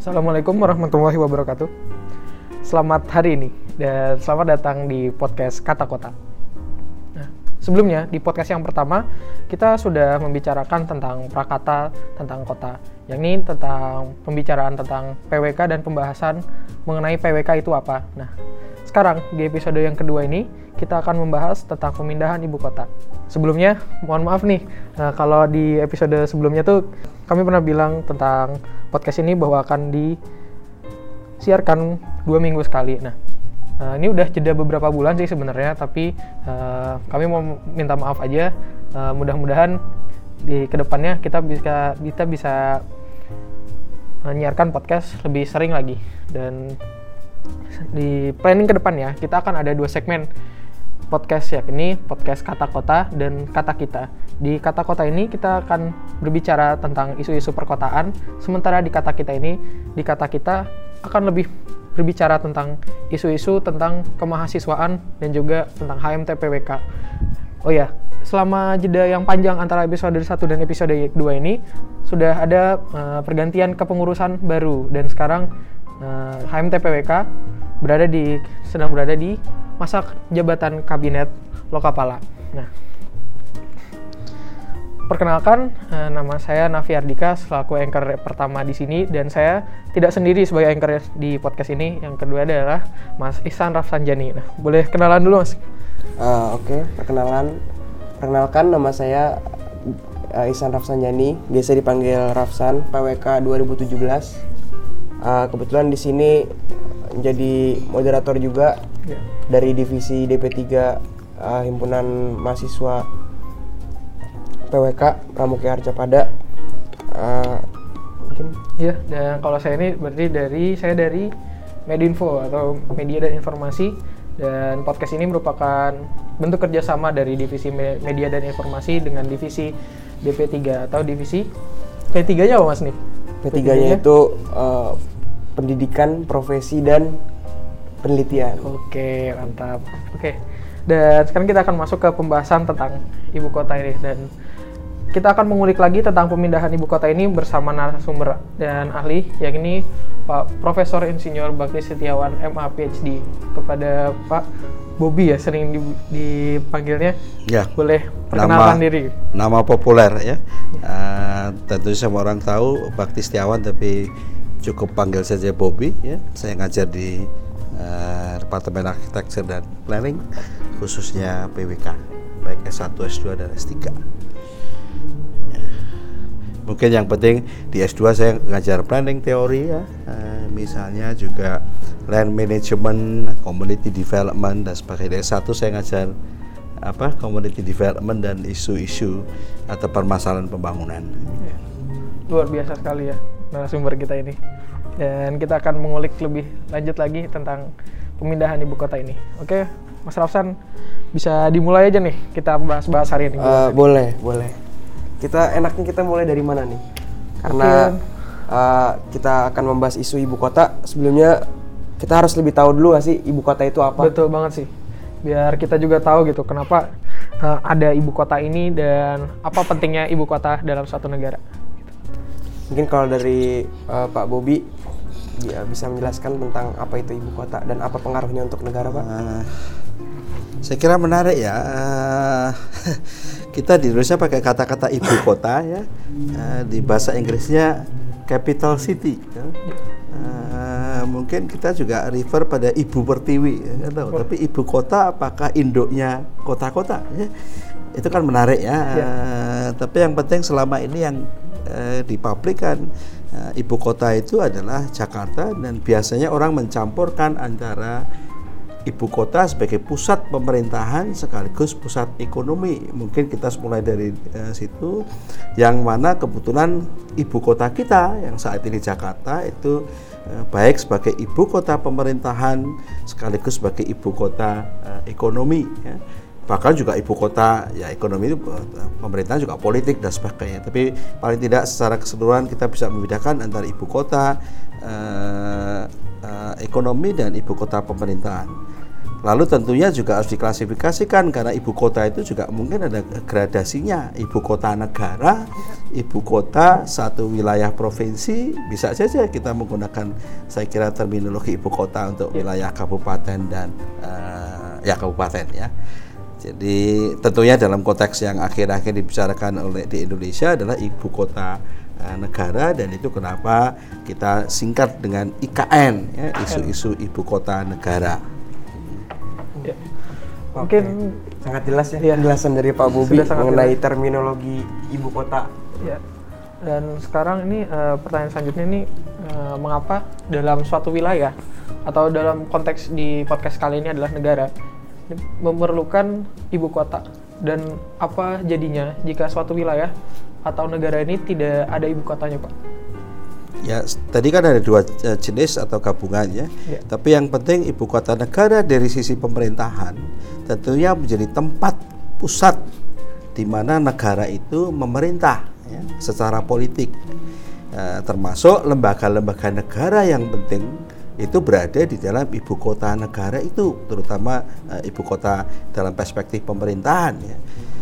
Assalamualaikum warahmatullahi wabarakatuh. Selamat hari ini dan selamat datang di podcast Kata Kota. Nah, sebelumnya di podcast yang pertama kita sudah membicarakan tentang prakata tentang kota, yakni tentang pembicaraan tentang PWK dan pembahasan mengenai PWK itu apa. Nah, sekarang di episode yang kedua ini kita akan membahas tentang pemindahan ibu kota. Sebelumnya, mohon maaf nih, nah, kalau di episode sebelumnya tuh kami pernah bilang tentang podcast ini bahwa akan disiarkan dua minggu sekali. Nah, uh, ini udah jeda beberapa bulan sih sebenarnya, tapi uh, kami mau minta maaf aja. Uh, mudah-mudahan di ke depannya kita bisa kita bisa menyiarkan podcast lebih sering lagi dan di planning ke depan ya kita akan ada dua segmen podcast yakni podcast kata kota dan kata kita. Di kata kota ini kita akan berbicara tentang isu-isu perkotaan, sementara di kata kita ini, di kata kita akan lebih berbicara tentang isu-isu tentang kemahasiswaan dan juga tentang HMT PWK. Oh ya, selama jeda yang panjang antara episode 1 dan episode 2 ini sudah ada uh, pergantian kepengurusan baru dan sekarang uh, HMT PWK berada di sedang berada di masa jabatan kabinet Lokapala. Nah, perkenalkan uh, nama saya Nafi Ardika selaku anchor pertama di sini dan saya tidak sendiri sebagai anchor di podcast ini. Yang kedua adalah Mas Ihsan Rafsanjani. Nah, boleh kenalan dulu Mas? Uh, Oke, okay. perkenalan. Perkenalkan nama saya uh, Ihsan Rafsanjani, biasa dipanggil Rafsan, PWK 2017. Uh, kebetulan di sini menjadi moderator juga ya. dari divisi DP3 uh, himpunan mahasiswa PWK Pramuka Arcapada uh, mungkin ya dan kalau saya ini berarti dari saya dari Medinfo atau Media dan Informasi dan podcast ini merupakan bentuk kerjasama dari divisi media dan informasi dengan divisi DP3 atau divisi P3 nya apa mas nih? P3 nya itu uh, pendidikan, profesi dan penelitian. Oke, mantap. Oke. Dan sekarang kita akan masuk ke pembahasan tentang ibu kota ini dan kita akan mengulik lagi tentang pemindahan ibu kota ini bersama narasumber dan ahli yakni Pak Profesor Insinyur Bakti Setiawan MA PhD kepada Pak Bobby ya sering dipanggilnya. Ya. Boleh perkenalkan nama, diri. Nama populer ya. Uh, tentu semua orang tahu Bakti Setiawan tapi cukup panggil saja Bobby ya. Saya ngajar di uh, Departemen Arsitektur dan Planning khususnya PWK baik S1, S2 dan S3. Mungkin yang penting di S2 saya ngajar planning teori ya. Uh, misalnya juga land management, community development dan sebagainya. S1 saya ngajar apa community development dan isu-isu atau permasalahan pembangunan. Ya. Luar biasa sekali ya narasumber kita ini. Dan kita akan mengulik lebih lanjut lagi tentang pemindahan ibu kota ini. Oke, Mas Rafsan bisa dimulai aja nih kita bahas-bahas hari ini. Uh, boleh, boleh. Kita enaknya kita mulai dari mana nih? Karena uh, kita akan membahas isu ibu kota. Sebelumnya kita harus lebih tahu dulu gak sih ibu kota itu apa? Betul banget sih. Biar kita juga tahu gitu kenapa uh, ada ibu kota ini dan apa pentingnya ibu kota dalam suatu negara. Mungkin kalau dari uh, Pak Bobi ya, bisa menjelaskan tentang apa itu ibu kota dan apa pengaruhnya untuk negara, Pak? Uh, saya kira menarik ya. Uh, kita di Indonesia pakai kata-kata ibu kota ya. Uh, di bahasa Inggrisnya capital city. Ya. Uh, mungkin kita juga refer pada ibu pertiwi, ya, tahu. Tapi ibu kota apakah induknya kota-kota? Ya? Itu kan menarik ya. ya. Uh, tapi yang penting selama ini yang eh, di publik kan eh, ibu kota itu adalah Jakarta dan biasanya orang mencampurkan antara ibu kota sebagai pusat pemerintahan sekaligus pusat ekonomi. Mungkin kita mulai dari eh, situ. Yang mana kebetulan ibu kota kita yang saat ini Jakarta itu eh, baik sebagai ibu kota pemerintahan sekaligus sebagai ibu kota eh, ekonomi ya. Bahkan juga ibu kota ya ekonomi itu pemerintah juga politik dan sebagainya. Tapi paling tidak secara keseluruhan kita bisa membedakan antara ibu kota eh, eh, ekonomi dan ibu kota pemerintahan Lalu tentunya juga harus diklasifikasikan karena ibu kota itu juga mungkin ada gradasinya. Ibu kota negara, ibu kota satu wilayah provinsi, bisa saja kita menggunakan saya kira terminologi ibu kota untuk wilayah kabupaten dan uh, ya kabupaten ya. Jadi tentunya dalam konteks yang akhir-akhir dibicarakan oleh di Indonesia adalah ibu kota negara dan itu kenapa kita singkat dengan IKN ya isu-isu ibu kota negara. Ya. Mungkin Mungkin sangat jelas ya Iya. penjelasan dari Pak Bobi sangat mengenai jelas. terminologi ibu kota. ya. Dan sekarang ini eh, pertanyaan selanjutnya ini eh, mengapa dalam suatu wilayah atau dalam konteks di podcast kali ini adalah negara memerlukan ibu kota dan apa jadinya jika suatu wilayah atau negara ini tidak ada ibu kotanya, Pak? Ya, tadi kan ada dua eh, jenis atau gabungan ya. Ya. Tapi yang penting ibu kota negara dari sisi pemerintahan tentunya menjadi tempat pusat di mana negara itu memerintah ya, secara politik. Eh, termasuk lembaga-lembaga negara yang penting itu berada di dalam ibu kota negara itu, terutama eh, ibu kota dalam perspektif pemerintahan ya.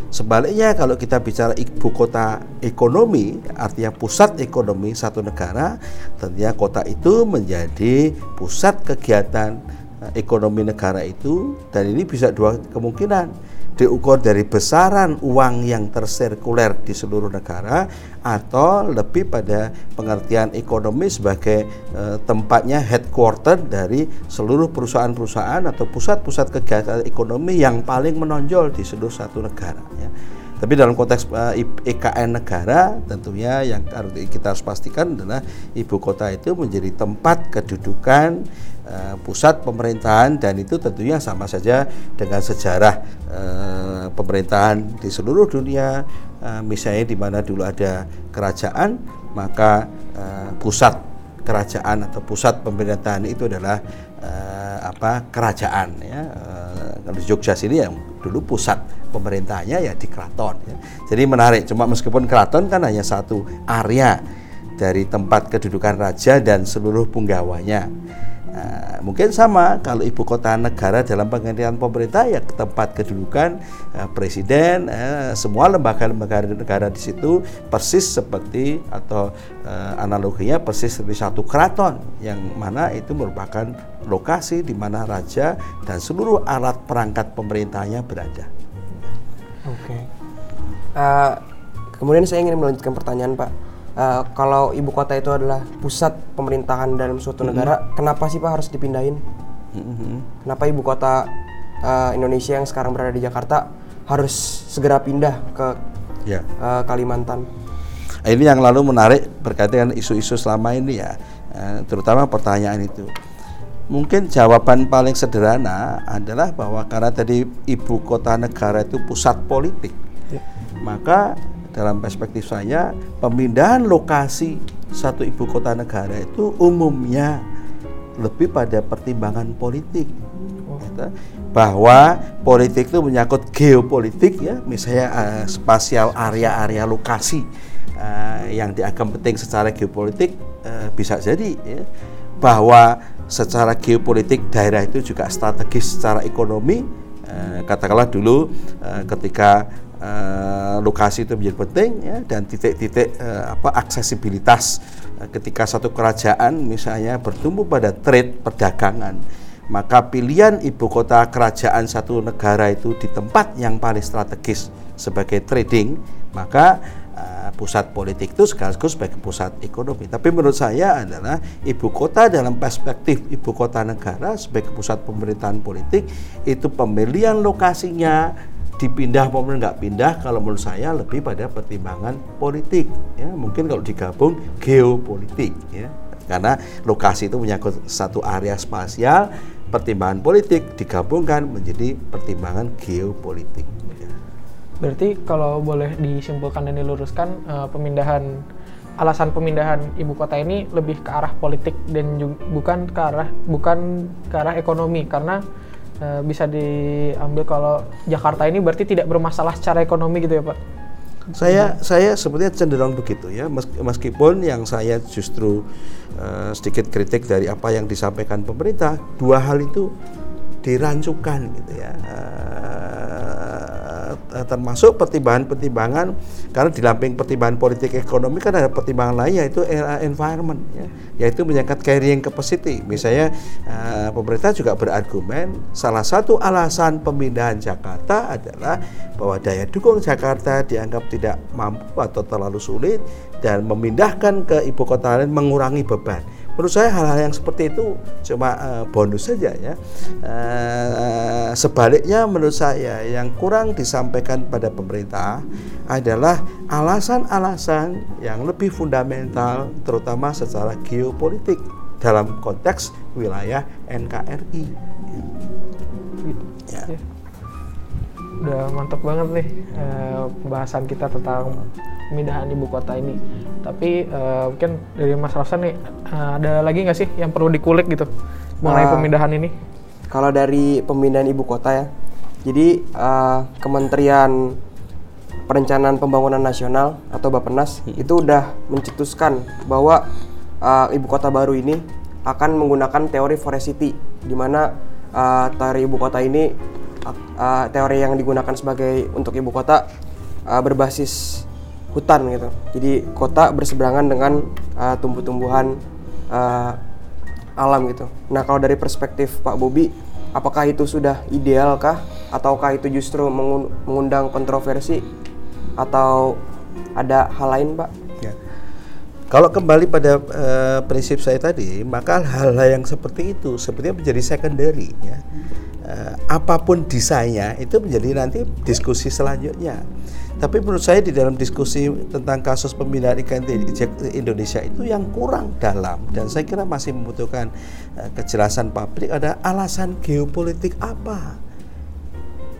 Sebaliknya kalau kita bicara ibu kota ekonomi, artinya pusat ekonomi satu negara, tentunya kota itu menjadi pusat kegiatan eh, ekonomi negara itu dan ini bisa dua kemungkinan diukur dari besaran uang yang tersirkuler di seluruh negara atau lebih pada pengertian ekonomi sebagai eh, tempatnya headquarter dari seluruh perusahaan-perusahaan atau pusat-pusat kegiatan ekonomi yang paling menonjol di seluruh satu negara ya. Tapi dalam konteks eh, IKN negara tentunya yang harus kita harus pastikan adalah ibu kota itu menjadi tempat kedudukan eh, pusat pemerintahan dan itu tentunya sama saja dengan sejarah eh, pemerintahan di seluruh dunia. Eh, misalnya di mana dulu ada kerajaan maka pusat kerajaan atau pusat pemerintahan itu adalah apa kerajaan ya. Kalau Jogja sini yang dulu pusat pemerintahannya ya di keraton ya. jadi menarik cuma meskipun keraton kan hanya satu area dari tempat kedudukan raja dan seluruh punggawanya Nah, mungkin sama kalau ibu kota negara dalam pengertian pemerintah ya tempat kedudukan eh, presiden eh, semua lembaga-lembaga negara di situ persis seperti atau eh, analoginya persis seperti satu keraton yang mana itu merupakan lokasi di mana raja dan seluruh alat perangkat pemerintahnya berada. Oke. Eh, kemudian saya ingin melanjutkan pertanyaan Pak. Eh, kalau ibu kota itu adalah pusat pemerintahan dalam suatu negara, kenapa sih Pak harus dipindahin? Mhm. Kenapa ibu kota eh, Indonesia yang sekarang berada di Jakarta harus segera pindah ke Ya. eh, Kalimantan? Nah, Ini yang lalu menarik berkaitan dengan isu-isu selama ini ya, eh, terutama pertanyaan itu. Mungkin jawaban paling sederhana adalah bahwa karena tadi ibu kota negara itu pusat politik, maka dalam perspektif saya pemindahan lokasi satu ibu kota negara itu umumnya lebih pada pertimbangan politik Gitu. bahwa politik itu menyangkut geopolitik ya misalnya eh, spasial area-area lokasi eh, yang dianggap penting secara geopolitik eh, bisa jadi ya bahwa secara geopolitik daerah itu juga strategis secara ekonomi Eh, katakanlah dulu eh, ketika eh, lokasi itu menjadi penting ya dan titik-titik eh, apa aksesibilitas eh, ketika satu kerajaan misalnya bertumbuh pada trade perdagangan maka pilihan ibu kota kerajaan satu negara itu di tempat yang paling strategis sebagai trading maka eh, pusat politik itu sekaligus sebagai pusat ekonomi. Tapi menurut saya adalah ibu kota dalam perspektif ibu kota negara sebagai pusat pemerintahan politik itu pemilihan lokasinya dipindah maupun nggak pindah kalau menurut saya lebih pada pertimbangan politik ya. Mungkin kalau digabung geopolitik ya. Karena lokasi itu menyangkut satu area spasial pertimbangan politik digabungkan menjadi pertimbangan geopolitik ya. Berarti kalau boleh disimpulkan dan diluruskan eh, pemindahan alasan pemindahan ibu kota ini lebih ke arah politik dan ju- bukan ke arah bukan ke arah ekonomi. Karena eh, bisa diambil kalau Jakarta ini berarti tidak bermasalah secara ekonomi gitu ya Pak. Saya saya sebenarnya cenderung begitu ya mes- meskipun yang saya justru eh, sedikit kritik dari apa yang disampaikan pemerintah dua hal itu dirancukan gitu ya. Uh, termasuk pertimbangan-pertimbangan karena di lamping pertimbangan politik ekonomi kan ada pertimbangan lain yaitu environment ya, yaitu menyangkut carrying capacity. Misalnya uh, pemerintah juga berargumen salah satu alasan pemindahan Jakarta adalah bahwa daya dukung Jakarta dianggap tidak mampu atau terlalu sulit dan memindahkan ke ibu kota lain mengurangi beban menurut saya hal-hal yang seperti itu cuma uh, bonus saja ya uh, sebaliknya menurut saya yang kurang disampaikan pada pemerintah adalah alasan-alasan yang lebih fundamental terutama secara geopolitik dalam konteks wilayah NKRI ya. ya. Udah mantap banget nih uh, pembahasan kita tentang pemindahan ibu kota ini. Tapi uh, mungkin dari Mas Rafsan nih uh, ada lagi nggak sih yang perlu dikulik gitu mengenai uh, pemindahan ini? Kalau dari pemindahan ibu kota ya, jadi uh, Kementerian Perencanaan Pembangunan Nasional atau Bappenas hmm. itu udah mencetuskan bahwa uh, ibu kota baru ini akan menggunakan teori forest city, di mana uh, teori ibu kota ini uh, teori yang digunakan sebagai untuk ibu kota uh, berbasis hutan gitu. Jadi kota berseberangan dengan uh, tumbuh-tumbuhan uh, alam gitu. Nah kalau dari perspektif Pak Bobi, apakah itu sudah idealkah, ataukah itu justru mengundang kontroversi, atau ada hal lain, Pak? Ya. Kalau kembali pada uh, prinsip saya tadi, maka hal-hal yang seperti itu sepertinya menjadi secondary ya. Uh, apa pun desainnya itu menjadi nanti diskusi selanjutnya. Tapi menurut saya di dalam diskusi tentang kasus pemindahan ikan di Indonesia itu yang kurang dalam dan saya kira masih membutuhkan uh, kejelasan publik ada alasan geopolitik apa.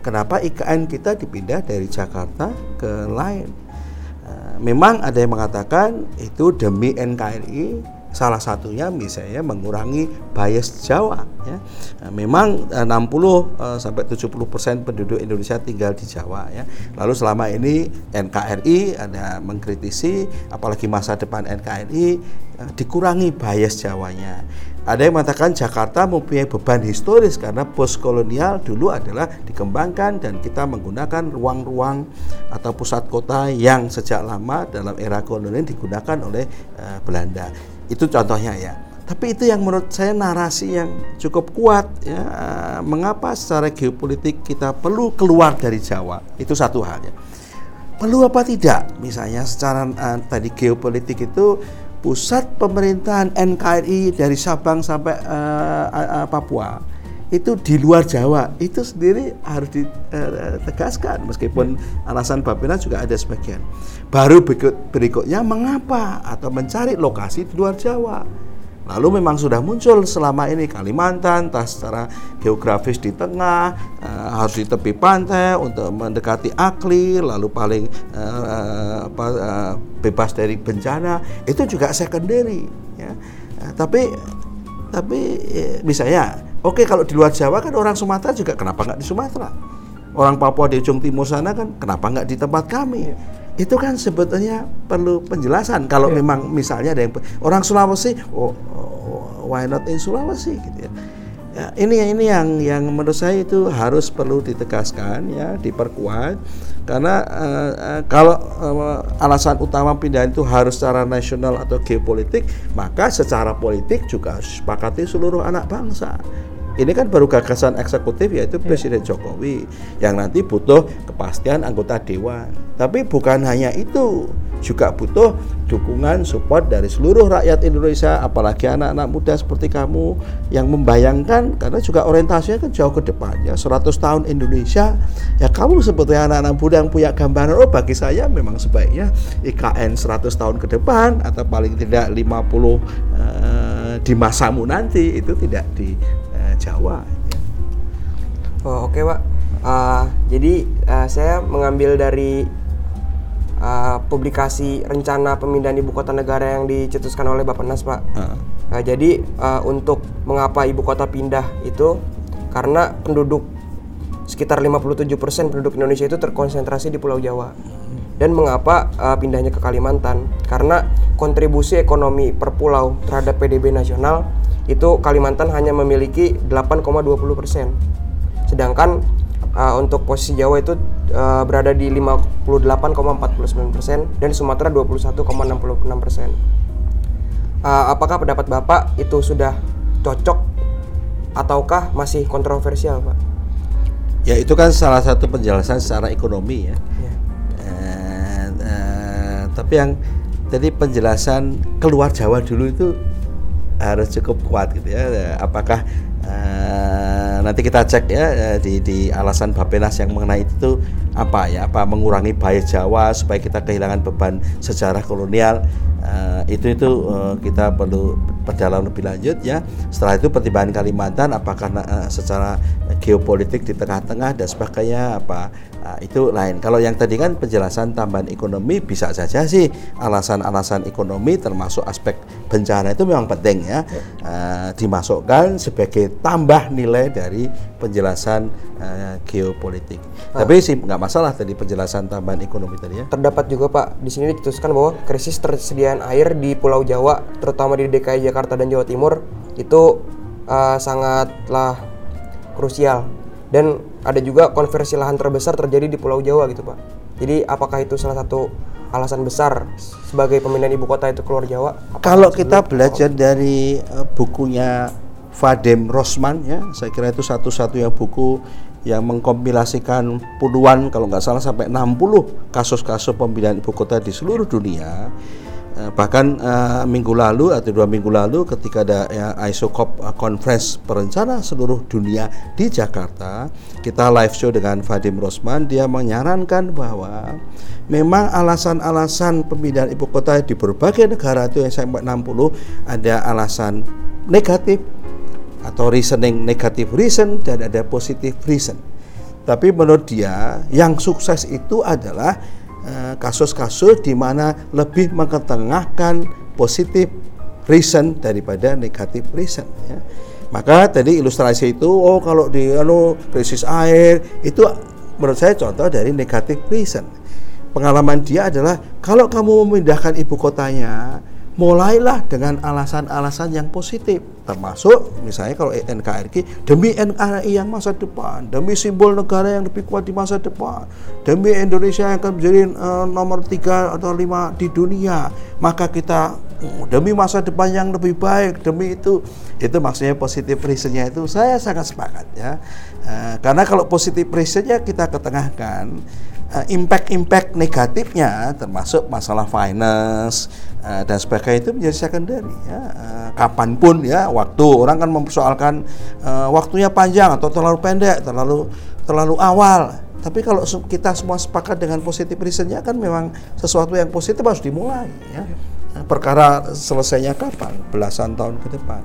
Kenapa IKN kita dipindah dari Jakarta ke lain? Uh, memang ada yang mengatakan itu demi NKRI Salah satunya misalnya mengurangi bias Jawa ya. Nah, memang 60 eh, eh, sampai 70 persen penduduk Indonesia tinggal di Jawa ya. Lalu selama ini NKRI ada mengkritisi apalagi masa depan NKRI eh, dikurangi bias Jawanya. Ada yang mengatakan Jakarta mempunyai beban historis karena post kolonial dulu adalah dikembangkan dan kita menggunakan ruang-ruang atau pusat kota yang sejak lama dalam era kolonial digunakan oleh uh, Belanda. Itu contohnya ya. Tapi itu yang menurut saya narasi yang cukup kuat ya. Mengapa secara geopolitik kita perlu keluar dari Jawa? Itu satu hal ya. Perlu apa tidak? Misalnya secara uh, tadi geopolitik itu pusat pemerintahan NKRI dari Sabang sampai uh, uh, Papua itu di luar Jawa itu sendiri harus ditegaskan meskipun alasan Bapena juga ada sebagian. Baru berikut, berikutnya mengapa atau mencari lokasi di luar Jawa. Lalu memang sudah muncul selama ini Kalimantan, tas secara geografis di tengah, uh, harus di tepi pantai untuk mendekati Akli, lalu paling uh, apa, uh, bebas dari bencana, itu juga secondary. Ya. Uh, tapi tapi misalnya, oke kalau di luar Jawa kan orang Sumatera juga kenapa nggak di Sumatera? Orang Papua di ujung timur sana kan kenapa nggak di tempat kami? itu kan sebetulnya perlu penjelasan kalau yeah. memang misalnya ada yang orang Sulawesi oh, oh why not in Sulawesi gitu ya. ya ini ini yang yang menurut saya itu harus perlu ditegaskan ya diperkuat karena uh, uh, kalau uh, alasan utama pindahan itu harus secara nasional atau geopolitik maka secara politik juga harus sepakati seluruh anak bangsa ini kan baru gagasan eksekutif yaitu yeah. Presiden Jokowi yang nanti butuh kepastian anggota dewan. Tapi bukan hanya itu, juga butuh dukungan support dari seluruh rakyat Indonesia apalagi anak-anak muda seperti kamu yang membayangkan karena juga orientasinya kan jauh ke depan ya 100 tahun Indonesia ya kamu seperti anak-anak muda yang punya gambaran oh bagi saya memang sebaiknya IKN 100 tahun ke depan atau paling tidak 50 uh, di masamu nanti itu tidak di Jawa. Oh oke okay, pak. Uh, jadi uh, saya mengambil dari uh, publikasi rencana pemindahan ibu kota negara yang dicetuskan oleh Bapak Nas pak. Uh. Uh, jadi uh, untuk mengapa ibu kota pindah itu karena penduduk sekitar 57% penduduk Indonesia itu terkonsentrasi di Pulau Jawa. dan mengapa uh, pindahnya ke Kalimantan? Karena kontribusi ekonomi per pulau terhadap PDB nasional itu Kalimantan hanya memiliki 8,20 persen, sedangkan uh, untuk posisi Jawa itu uh, berada di 58,49 persen dan Sumatera 21,66 persen. Uh, apakah pendapat Bapak itu sudah cocok ataukah masih kontroversial, Pak? Ya itu kan salah satu penjelasan secara ekonomi ya. Ya. Eh, eh, tapi yang jadi penjelasan keluar Jawa dulu itu harus cukup kuat gitu ya. Apakah eh, nanti kita cek ya eh, di, di alasan Bapenas yang mengenai itu apa ya? Apa mengurangi bahaya Jawa supaya kita kehilangan beban sejarah kolonial? Eh, itu itu eh, kita perlu perdalam lebih lanjut ya. Setelah itu pertimbangan Kalimantan apakah eh, secara geopolitik di tengah-tengah dan sebagainya apa Nah, itu lain. Kalau yang tadi kan penjelasan tambahan ekonomi bisa saja sih alasan-alasan ekonomi termasuk aspek bencana itu memang penting ya, Uh, dimasukkan sebagai tambah nilai dari penjelasan uh, geopolitik. Tapi sih nggak masalah tadi penjelasan tambahan ekonomi tadi ya. Terdapat juga Pak, di sini dituliskan bahwa krisis tersediaan air di Pulau Jawa, terutama di DKI Jakarta dan Jawa Timur, itu uh, sangatlah krusial. Dan ada juga konversi lahan terbesar terjadi di Pulau Jawa gitu Pak. Jadi apakah itu salah satu alasan besar sebagai pemindahan ibu kota itu keluar Jawa? Apakah Kalau kita belajar dari eh, bukunya Vadim Rosman ya, saya kira itu satu-satunya buku yang mengkompilasikan puluhan kalau nggak salah sampai 60 kasus-kasus pemindahan ibu kota di seluruh dunia. Eh, bahkan eh, minggu lalu atau dua minggu lalu ketika ada ya, ISOCOP eh, Conference perencana seluruh dunia di Jakarta kita live show dengan Vadim Rosman dia menyarankan bahwa memang alasan-alasan pemindahan ibu kota di berbagai negara itu yang sampai 60 ada alasan negatif atau reasoning negative reason dan ada positive reason. Tapi menurut dia yang sukses itu adalah kasus-kasus di mana lebih mengetengahkan positif reason daripada negatif reason ya. Maka tadi ilustrasi itu oh kalau di anu krisis air itu menurut saya contoh dari negatif reason. Pengalaman dia adalah kalau kamu memindahkan ibu kotanya mulailah dengan alasan-alasan yang positif. Termasuk misalnya kalau NKRI demi NKRI yang masa depan demi simbol negara yang lebih kuat di masa depan demi Indonesia yang akan menjadi eh, nomor tiga atau lima di dunia maka kita mm, demi masa depan yang lebih baik demi itu itu maksudnya positif reasonnya itu saya sangat sepakat ya. Eh, karena kalau positif reasonnya kita ketengahkan eh, impact-impact negatifnya termasuk masalah finance eh, dan sebagainya itu menjadi secondary ya. Eh, kapan pun ya waktu. Orang kan mempersoalkan eh, waktunya panjang atau terlalu pendek terlalu terlalu awal. Tapi kalau kita semua sepakat dengan positif reasonnya kan memang sesuatu yang positif harus dimulai ya. Perkara selesainya kapan? Belasan tahun ke depan.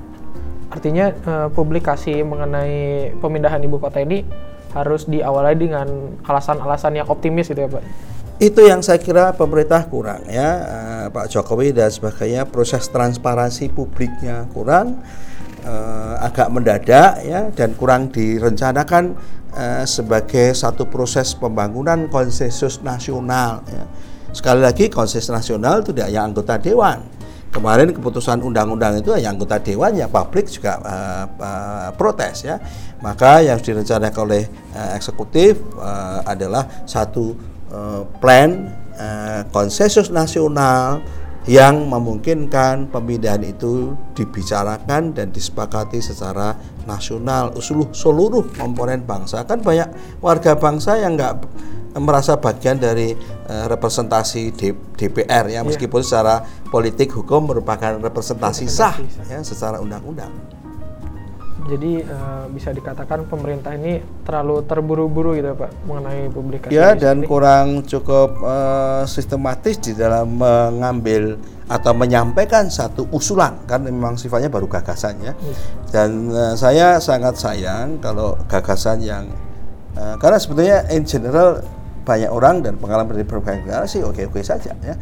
Artinya eh, publikasi mengenai pemindahan ibu kota ini harus diawali dengan alasan-alasan yang optimis gitu ya Pak. Itu yang saya kira pemerintah kurang ya. Eh, Pak Jokowi dan sebagainya proses transparansi publiknya kurang eh, agak mendadak ya dan kurang direncanakan eh, sebagai satu proses pembangunan konsensus nasional ya. sekali lagi konsensus nasional tidak hanya anggota dewan. Kemarin keputusan undang-undang itu hanya anggota dewan ya publik juga eh, eh, protes ya. Maka yang direncanakan oleh eh, eksekutif eh, adalah satu eh, plan eh, konsensus nasional yang memungkinkan pemindahan itu dibicarakan dan disepakati secara nasional. Seluruh seluruh komponen bangsa. Kan banyak warga bangsa yang nggak merasa bagian dari eh, representasi D- DPR ya. Meskipun secara politik hukum merupakan representasi. sah ya secara undang-undang. Jadi eh, bisa dikatakan pemerintah ini terlalu terburu-buru gitu Pak mengenai publikasi. Ya dan kurang cukup eh, sistematis di dalam mengambil atau menyampaikan satu usulan kan memang sifatnya baru gagasan ya. Dan eh, saya sangat sayang kalau gagasan yang eh, karena sebetulnya in general banyak orang dan pengalaman dari berbagai negara sih oke-oke saja ya.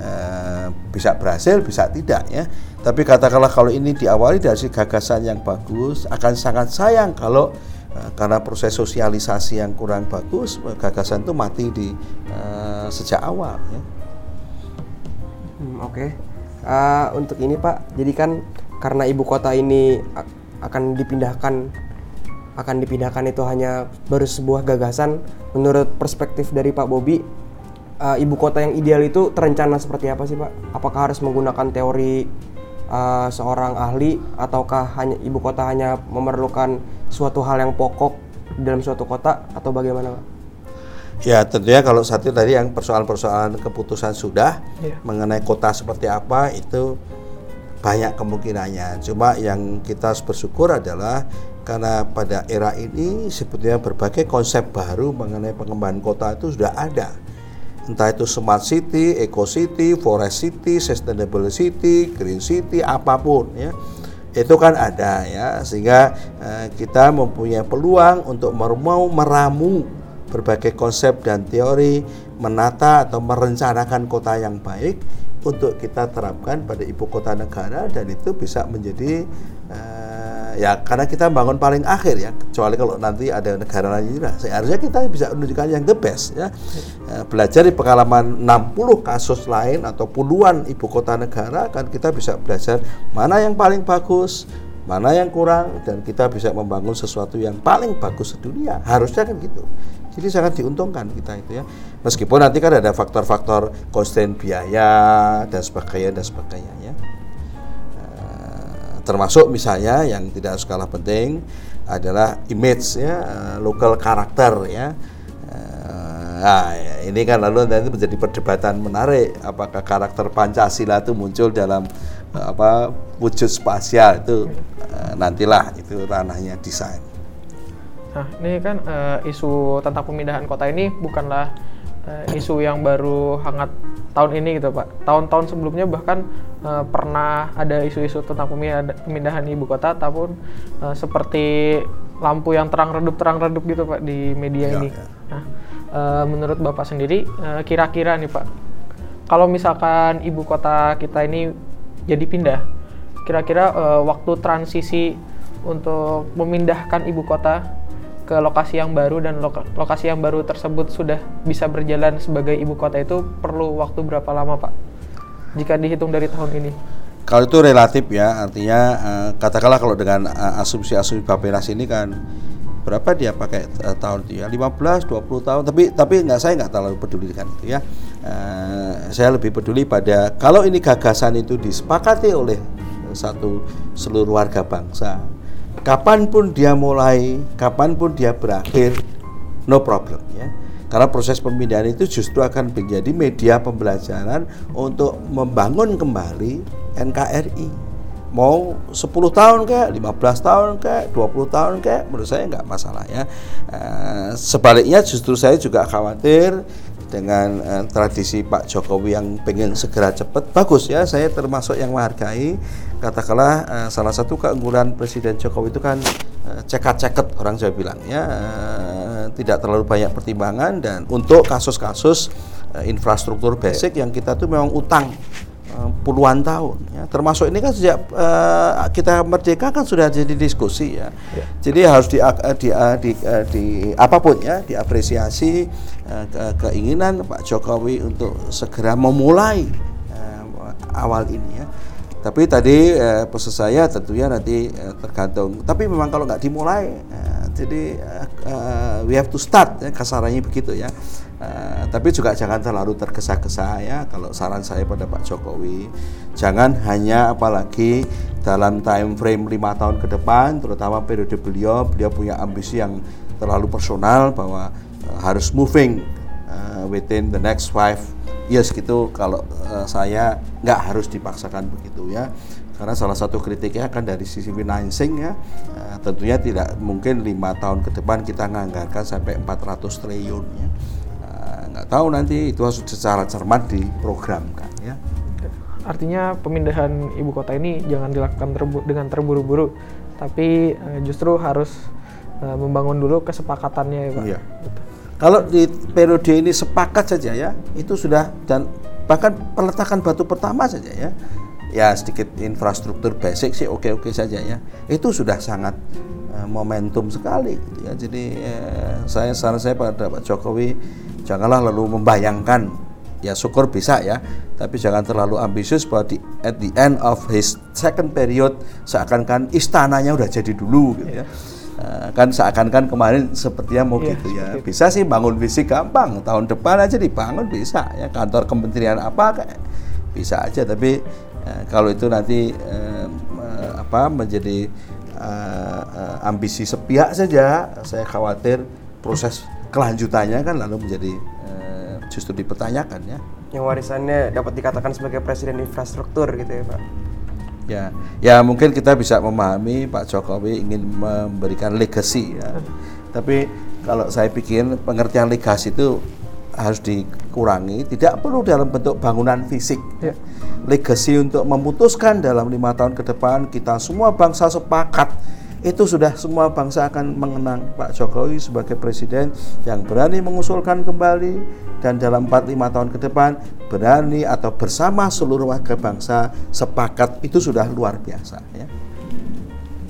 Eh, bisa berhasil, bisa tidak ya. Tapi katakanlah kalau ini diawali dari gagasan yang bagus, akan sangat sayang kalau uh, karena proses sosialisasi yang kurang bagus gagasan itu mati di uh, sejak awal ya. Hmm, Oke, okay. uh, untuk ini Pak, jadi kan karena ibu kota ini akan dipindahkan, akan dipindahkan itu hanya baru sebuah gagasan. Menurut perspektif dari Pak Bobi, uh, ibu kota yang ideal itu terencana seperti apa sih Pak? Apakah harus menggunakan teori uh, seorang ahli ataukah hanya ibu kota hanya memerlukan suatu hal yang pokok dalam suatu kota atau bagaimana Pak? Ya tentunya kalau satu tadi yang persoalan-persoalan keputusan sudah yeah. mengenai kota seperti apa itu banyak kemungkinannya. Cuma yang kita harus bersyukur adalah karena pada era ini sebetulnya berbagai konsep baru mengenai pengembangan kota itu sudah ada entah itu smart city, eco city, forest city, sustainable city, green city, apa pun ya. Itu kan ada ya. Sehingga eh, kita mempunyai peluang untuk mau meramu berbagai konsep dan teori menata atau merencanakan kota yang baik untuk kita terapkan pada ibu kota negara dan itu bisa menjadi eh, ya karena kita bangun paling akhir ya kecuali kalau nanti ada negara lain juga seharusnya kita bisa menunjukkan yang the best ya. Eh, belajar di pengalaman 60 kasus lain atau puluhan ibu kota negara kan kita bisa belajar mana yang paling bagus mana yang kurang dan kita bisa membangun sesuatu yang paling bagus di dunia harusnya kan gitu. Jadi sangat diuntungkan kita itu ya. Meskipun nanti kan ada faktor-faktor konsten biaya dan sebagainya dan sebagainya ya termasuk misalnya yang tidak harus kalah penting adalah image ya eh, local karakter ya nah ini kan lalu nanti menjadi perdebatan menarik apakah karakter Pancasila itu muncul dalam eh, apa wujud spasial itu nantilah itu ranahnya desain. Nah ini kan uh, isu tentang pemindahan kota ini bukanlah uh, isu yang baru hangat tahun ini gitu Pak. Tahun-tahun sebelumnya bahkan uh, pernah ada isu-isu tentang pemindahan ibu kota, ataupun uh, seperti lampu yang terang redup terang redup gitu Pak di media ya, ini. Ya. Nah, uh, menurut Bapak sendiri kira-kira nih Pak, kalau misalkan ibu kota kita ini jadi pindah, kira-kira uh, waktu transisi untuk memindahkan ibu kota ke lokasi yang baru dan loka lokasi yang baru tersebut sudah bisa berjalan sebagai ibu kota itu perlu waktu berapa lama Pak? Jika dihitung dari tahun ini? Kalau itu relatif ya, artinya uh, katakanlah kalau dengan uh, asumsi-asumsi Bapenas ini kan berapa dia pakai uh, tahun ya 15 20 tahun tapi tapi nggak saya nggak terlalu peduli dengan itu ya saya lebih peduli pada kalau ini gagasan itu disepakati oleh satu seluruh warga bangsa kapan pun dia mulai, kapan pun dia berakhir, no problem ya. Karena proses pemindahan itu justru akan menjadi media pembelajaran untuk membangun kembali NKRI. Mau 10 tahun kayak, 15 tahun kayak, 20 tahun kayak, menurut saya nggak masalah ya. Uh, sebaliknya justru saya juga khawatir dengan uh, tradisi Pak Jokowi yang pengen segera cepat bagus ya saya termasuk yang menghargai katakanlah uh, salah satu keunggulan Presiden Jokowi itu kan uh, cekat-ceket orang Jawa bilang ya uh, tidak terlalu banyak pertimbangan dan untuk kasus-kasus uh, infrastruktur basic yang kita tuh memang utang puluhan tahun ya. Termasuk ini kan sejak uh, kita merdeka kan sudah jadi diskusi ya, ya. jadi harus di, di, di, di, di apa pun ya diapresiasi uh, ke, keinginan Pak Jokowi untuk segera memulai uh, awal ini ya tapi tadi uh, pesan saya tentunya nanti uh, tergantung. Tapi memang kalau nggak dimulai uh, jadi uh, uh, we have to start ya kasarannya begitu ya. Uh, tapi juga jangan terlalu tergesa-gesa ya. Kalau saran saya pada Pak Jokowi jangan hanya apalagi dalam time frame lima tahun ke depan terutama periode beliau beliau punya ambisi yang terlalu personal bahwa uh, harus moving uh, within the next five years gitu kalau uh, saya nggak harus dipaksakan begitu ya karena salah satu kritiknya kan dari sisi financing ya uh, tentunya tidak mungkin lima tahun ke depan kita menganggarkan sampai 400 triliun ya nggak tahu nanti itu harus secara cermat diprogramkan ya. Artinya pemindahan ibu kota ini jangan dilakukan terbu dengan terburu-buru, tapi uh, justru harus uh, membangun dulu kesepakatannya ya Pak. Iya. Gitu. Kalau di periode ini sepakat saja ya, itu sudah dan bahkan peletakan batu pertama saja ya, ya sedikit infrastruktur basic sih oke-oke saja ya, itu sudah sangat eh, momentum sekali gitu ya. Jadi eh, saya saran saya pada Pak Jokowi janganlah lalu membayangkan. Ya syukur bisa ya tapi jangan terlalu ambisius bahwa di at the end of his second period seakan-akan istananya udah jadi dulu gitu ya Eh, kan seakan-akan kemarin sepertinya mau Iya, gitu ya. seperti bisa sih bangun fisik gampang. Tahun depan aja dibangun bisa ya. Kantor kementerian apa kayak bisa aja. Tapi eh, kalau itu nanti eh, eh, apa menjadi eh, eh, ambisi sepihak saja saya khawatir proses kelanjutannya kan lalu menjadi eh, justru dipertanyakan ya. Yang warisannya dapat dikatakan sebagai presiden infrastruktur gitu ya Pak. Ya, ya mungkin kita bisa memahami Pak Jokowi ingin memberikan legacy ya. Tapi kalau saya pikir pengertian legasi itu harus dikurangi, tidak perlu dalam bentuk bangunan fisik. Ya. Legacy untuk memutuskan dalam lima tahun ke depan kita semua bangsa sepakat itu sudah semua bangsa akan mengenang Pak Jokowi sebagai presiden yang berani mengusulkan kembali dan dalam 4-5 tahun ke depan berani atau bersama seluruh warga bangsa sepakat itu sudah luar biasa ya.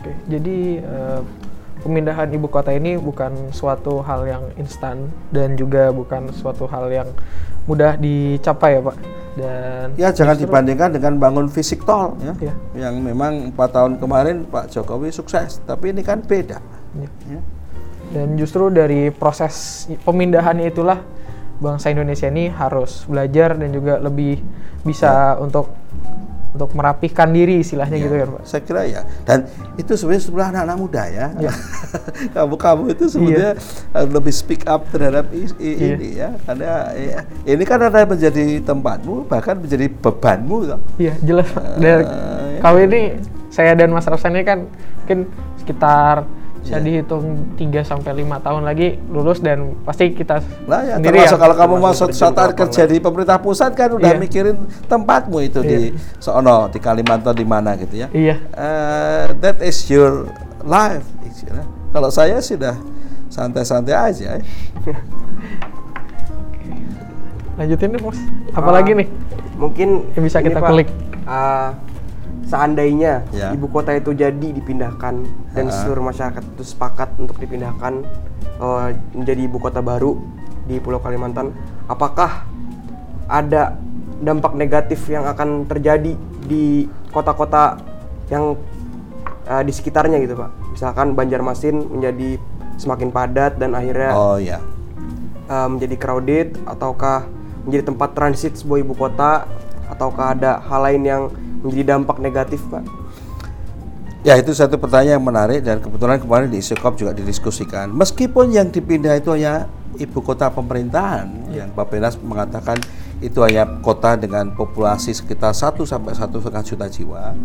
Oke, jadi eh, pemindahan ibu kota ini bukan suatu hal yang instan dan juga bukan suatu hal yang mudah dicapai ya Pak. Dan Ya jangan justru- dibandingkan dengan bangun fisik tol ya. Iya. Yang memang empat tahun kemarin Pak Jokowi sukses, tapi ini kan beda. Ya. Ya. Dan justru dari proses pemindahannya itulah bangsa Indonesia ini harus belajar dan juga lebih bisa untuk untuk merapihkan diri istilahnya Ya, gitu ya Pak. Saya kira ya. Dan itu sebenarnya sebelah anak-anak muda ya. Iya. Kamu-kamu itu sebenarnya eh, lebih speak up terhadap i- i- Iya. ini ya. Karena ya, ini kan ada menjadi tempatmu, bahkan menjadi bebanmu. Iya jelas Pak. Dan Eh, kalau ini saya dan Mas Rafsan ini kan mungkin sekitar bisa Iya. dihitung 3 sampai 5 tahun lagi lulus dan pasti kita Lah ya, sendiri termasuk yang- kalau kamu termasuk masuk terjun saat kerja di pemerintah pusat kan udah Iya. mikirin tempatmu itu di sono di Kalimantan di mana gitu ya. Iya. Eh, that is your life. istilahnya. Kalau saya sudah santai-santai aja. ya. lanjutin deh Mas. Apalagi Ah, nih? Mungkin Yang bisa kita Pak, kulik. ah, seandainya Ya. ibu kota itu jadi dipindahkan dan Ah. seluruh masyarakat itu sepakat untuk dipindahkan eh, menjadi ibu kota baru di Pulau Kalimantan, apakah ada dampak negatif yang akan terjadi di kota-kota yang eh, di sekitarnya gitu Pak? Misalkan Banjarmasin menjadi semakin padat dan akhirnya Oh ya. uh, menjadi crowded ataukah menjadi tempat transit sebuah ibu kota ataukah ada hal lain yang menjadi dampak negatif pak Ya itu satu pertanyaan yang menarik dan kebetulan kemarin di Isikop juga didiskusikan. Meskipun yang dipindah itu hanya ibu kota pemerintahan, yang Bapenas mengatakan itu hanya kota dengan populasi sekitar 1 sampai satu setengah juta jiwa.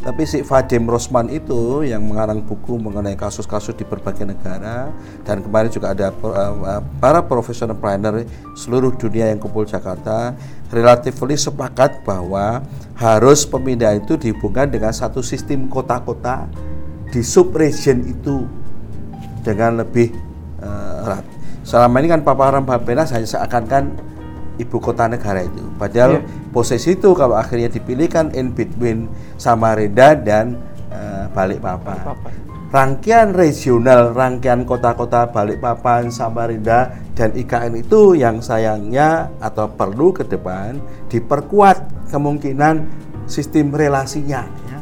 Tapi si Vadim Rosman itu yang mengarang buku mengenai kasus-kasus di berbagai negara dan kemarin juga ada uh, para professional planner seluruh dunia yang kumpul Jakarta relatifly sepakat bahwa harus pemindahan itu dihubungkan dengan satu sistem kota-kota di subregion itu dengan lebih eh, erat. Selama ini kan paparan Bapenas hanya seakan-akan ibu kota negara itu. Padahal Iya. posisi itu kalau akhirnya dipilihkan in between Samarinda dan eh, Balikpapan. Balikpapan. Rangkaian regional, rangkaian kota-kota Balikpapan, Samarinda, dan IKN itu yang sayangnya atau perlu ke depan diperkuat kemungkinan sistem relasinya. ya.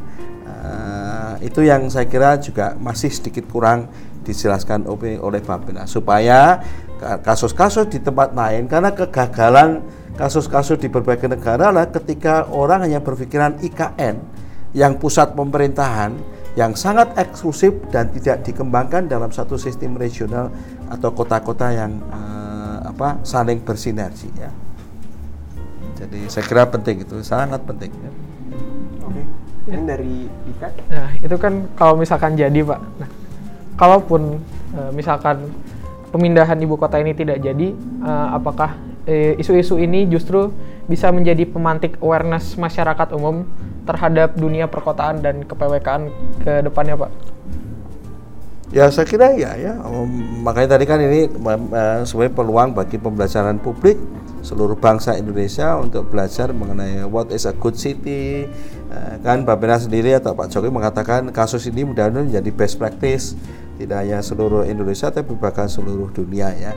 Eh, itu yang saya kira juga masih sedikit kurang dijelaskan oleh oleh supaya ka- kasus-kasus di tempat lain karena kegagalan kasus-kasus di berbagai negara adalah ketika orang hanya berpikiran IKN yang pusat pemerintahan yang sangat eksklusif dan tidak dikembangkan dalam satu sistem regional atau kota-kota yang eh, apa saling bersinergi ya. Jadi saya kira penting itu sangat penting ya. oke ini dari Dika Nah, itu kan kalau misalkan jadi, Pak. Nah, kalaupun eh, misalkan pemindahan ibu kota ini tidak jadi, eh, apakah eh, isu-isu ini justru bisa menjadi pemantik awareness masyarakat umum terhadap dunia perkotaan dan kepwekaan ke depannya, Pak? Ya saya kira ya ya. Um, makanya tadi kan ini uh, sebagai peluang bagi pembelajaran publik seluruh bangsa Indonesia untuk belajar mengenai what is a good city. Eh, kan Bapena sendiri atau Pak Jokowi mengatakan kasus ini mudah-mudahan menjadi best practice tidak hanya seluruh Indonesia tapi bahkan seluruh dunia ya.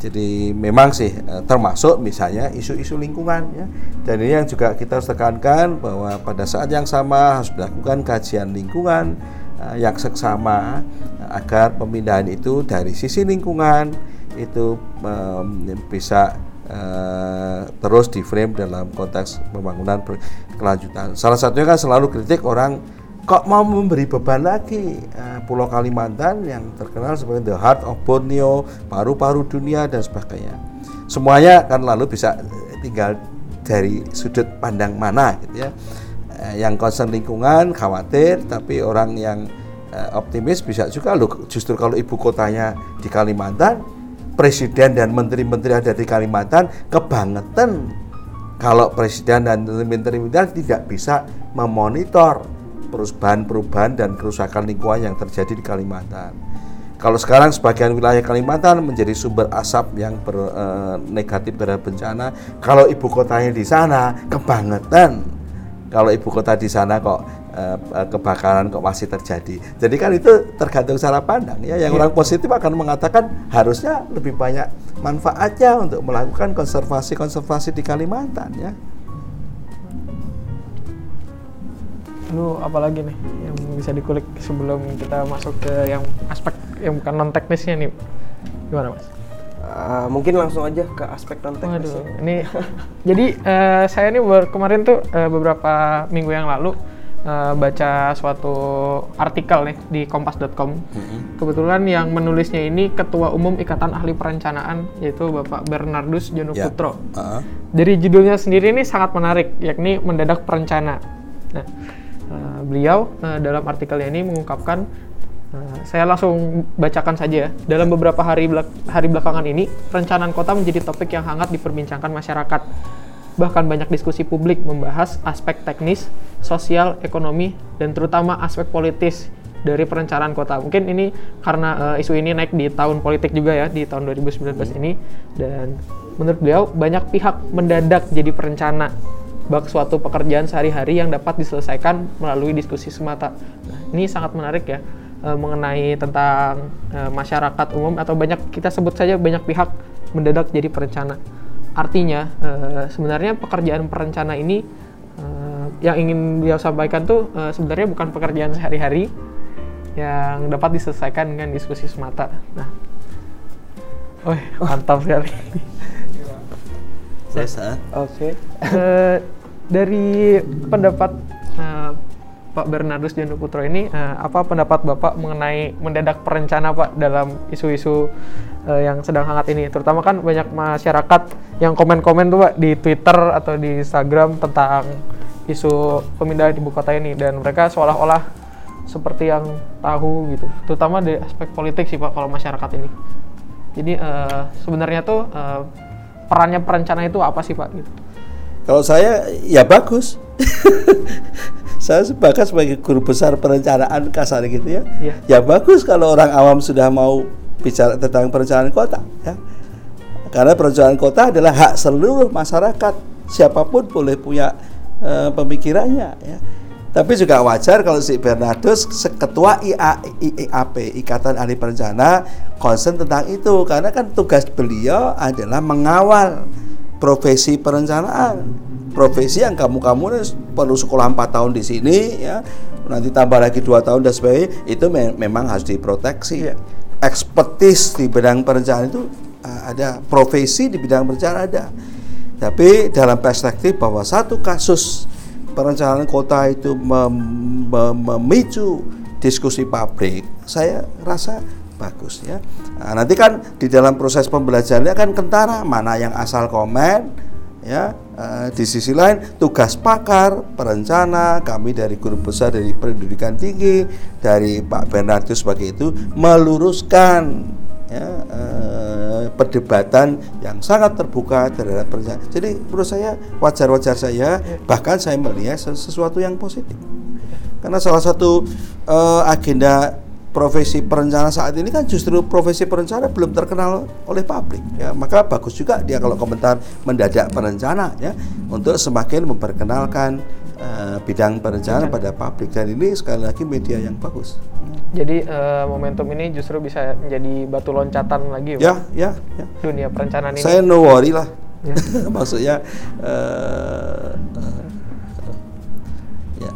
Jadi memang sih eh, termasuk misalnya isu-isu lingkungan ya. Dan ini yang juga kita harus tekankan bahwa pada saat yang sama harus dilakukan kajian lingkungan eh, yang seksama agar pemindahan itu dari sisi lingkungan itu bisa terus di frame dalam konteks pembangunan kelanjutan. Salah satunya kan selalu kritik orang kok mau memberi beban lagi uh, Pulau Kalimantan yang terkenal sebagai the heart of Borneo, paru-paru dunia dan sebagainya. Semuanya kan lalu bisa tinggal dari sudut pandang mana gitu ya. Uh, yang concern lingkungan khawatir, tapi orang yang uh, optimis bisa juga loh justru kalau ibu kotanya di Kalimantan, presiden dan menteri-menteri ada di Kalimantan kebangetan kalau presiden dan menteri-menteri tidak bisa memonitor perubahan-perubahan dan kerusakan lingkungan yang terjadi di Kalimantan. Kalau sekarang sebagian wilayah Kalimantan menjadi sumber asap yang ber, e, negatif terhadap bencana, kalau ibu kotanya di sana kebangetan. Kalau ibu kota di sana kok kebakaran kok masih terjadi. Jadi kan itu tergantung cara pandang ya. Yang ya. orang positif akan mengatakan harusnya lebih banyak manfaatnya untuk melakukan konservasi-konservasi di Kalimantan ya. lu apalagi nih yang bisa dikulik sebelum kita masuk ke yang aspek yang bukan non teknisnya nih gimana mas? Uh, mungkin langsung aja ke aspek non teknis. ini jadi uh, saya ini kemarin tuh uh, beberapa minggu yang lalu uh, baca suatu artikel nih di kompas.com. Mm-hmm. Kebetulan yang menulisnya ini Ketua Umum Ikatan Ahli Perencanaan yaitu Bapak Bernardus Jono yeah. Putro. Uh-huh. Dari judulnya sendiri ini sangat menarik yakni mendadak perencana. Nah, Uh, beliau uh, dalam artikelnya ini mengungkapkan uh, saya langsung bacakan saja ya. Dalam beberapa hari belak hari belakangan ini, perencanaan kota menjadi topik yang hangat diperbincangkan masyarakat. Bahkan banyak diskusi publik membahas aspek teknis, sosial, ekonomi, dan terutama aspek politis dari perencanaan kota. Mungkin ini karena uh, isu ini naik di tahun politik juga ya, di tahun 2019 ini. Dan menurut beliau, banyak pihak mendadak jadi perencana bak suatu pekerjaan sehari-hari yang dapat diselesaikan melalui diskusi semata. Nah, ini sangat menarik ya e, mengenai tentang e, masyarakat umum atau banyak kita sebut saja banyak pihak mendadak jadi perencana. Artinya e, sebenarnya pekerjaan perencana ini e, yang ingin dia sampaikan tuh e, sebenarnya bukan pekerjaan sehari-hari yang dapat diselesaikan dengan diskusi semata. Nah, oh mantap sekali. Oke. Okay dari pendapat uh, Pak Bernardus Jono Putro ini uh, apa pendapat Bapak mengenai mendadak perencana Pak dalam isu-isu uh, yang sedang hangat ini terutama kan banyak masyarakat yang komen-komen tuh Pak di Twitter atau di Instagram tentang isu pemindahan ibu kota ini dan mereka seolah-olah seperti yang tahu gitu terutama di aspek politik sih Pak kalau masyarakat ini jadi uh, sebenarnya tuh uh, perannya perencana itu apa sih Pak gitu kalau saya ya bagus. saya sebagai sebagai guru besar perencanaan kasar gitu ya. ya. Ya bagus kalau orang awam sudah mau bicara tentang perencanaan kota ya. Karena perencanaan kota adalah hak seluruh masyarakat. Siapa pun boleh punya uh, pemikirannya ya. Tapi juga wajar kalau si Bernardus ketua IA, IAP Ikatan Ahli Perencana concern tentang itu karena kan tugas beliau adalah mengawal profesi perencanaan profesi yang kamu kamu perlu sekolah 4 tahun di sini ya nanti tambah lagi dua tahun dan sebagainya itu me memang harus diproteksi ya. ekspertis di bidang perencanaan itu ada profesi di bidang perencanaan ada. Tapi dalam perspektif bahwa satu kasus perencanaan kota itu mem mem memicu diskusi pabrik saya rasa bagus ya. Nah, nanti kan di dalam proses pembelajarannya kan kentara mana yang asal komen ya. E, di sisi lain tugas pakar perencana kami dari guru besar dari pendidikan tinggi dari Pak Bernardus sebagai itu meluruskan ya. E, perdebatan yang sangat terbuka terhadap perencanaan. Jadi menurut saya wajar-wajar saya bahkan saya melihat sesuatu yang positif karena salah satu e, agenda profesi perencana saat ini kan justru profesi perencana belum terkenal oleh publik ya maka bagus juga dia kalau komentar mendadak perencana ya untuk semakin memperkenalkan uh, bidang perencanaan pada publik dan ini sekali lagi media yang bagus Jadi eh, momentum ini justru bisa menjadi batu loncatan lagi ya ya, ya. dunia perencanaan ini. saya no worry lah Ya. maksudnya ya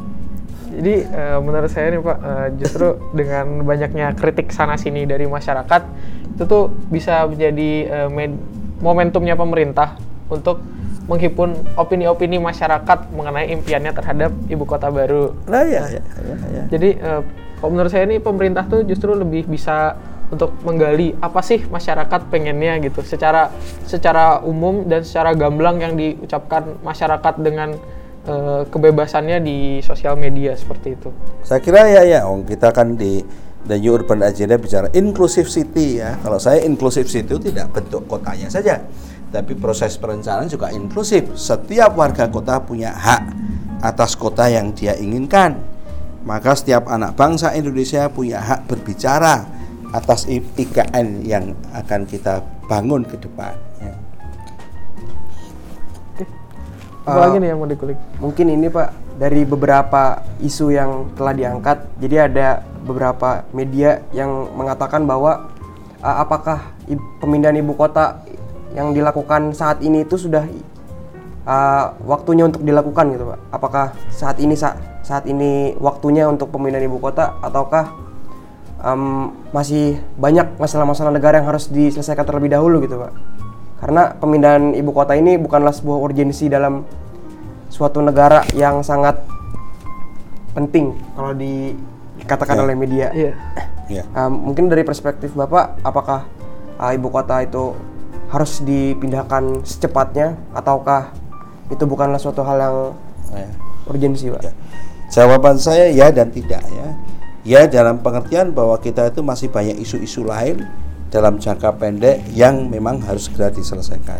Jadi eh, menurut saya nih Pak, eh, justru dengan banyaknya kritik sana sini dari masyarakat itu tuh bisa menjadi med- momentumnya pemerintah untuk menghimpun opini-opini masyarakat mengenai impiannya terhadap ibu kota baru. nah ya ya, ya, ya. Jadi eh, kalau menurut saya ini pemerintah tuh justru lebih bisa untuk menggali apa sih masyarakat pengennya gitu secara secara umum dan secara gamblang yang diucapkan masyarakat dengan eh, kebebasannya di sosial media seperti itu. Saya kira ya ya, Om kita kan di The New Urban Agenda bicara inclusive city ya. Kalau saya inclusive city itu tidak bentuk kotanya saja, tapi proses perencanaan juga inklusif. Setiap warga kota punya hak atas kota yang dia inginkan. Maka setiap anak bangsa Indonesia punya hak berbicara atas IKN yang akan kita bangun ke depan. ya. Apa lagi nih yang mau dikulik? Mungkin ini Pak dari beberapa isu yang telah diangkat. Jadi ada beberapa media yang mengatakan bahwa uh, apakah i- pemindahan ibu kota yang dilakukan saat ini itu sudah uh, waktunya untuk dilakukan gitu Pak. Apakah saat ini sa- saat ini waktunya untuk pemindahan ibu kota ataukah em, masih banyak masalah-masalah negara yang harus diselesaikan terlebih dahulu gitu Pak. Karena pemindahan ibu kota ini bukanlah sebuah urgensi dalam suatu negara yang sangat penting kalau dikatakan Ya. oleh media. Iya. Ya. Um, mungkin dari perspektif Bapak, apakah uh, ibu kota itu harus dipindahkan secepatnya ataukah itu bukanlah suatu hal yang Ya. urgensi, Pak? Ya. Jawaban saya ya dan tidak ya. Ya dalam pengertian bahwa kita itu masih banyak isu-isu lain dalam jangka pendek yang memang harus segera diselesaikan.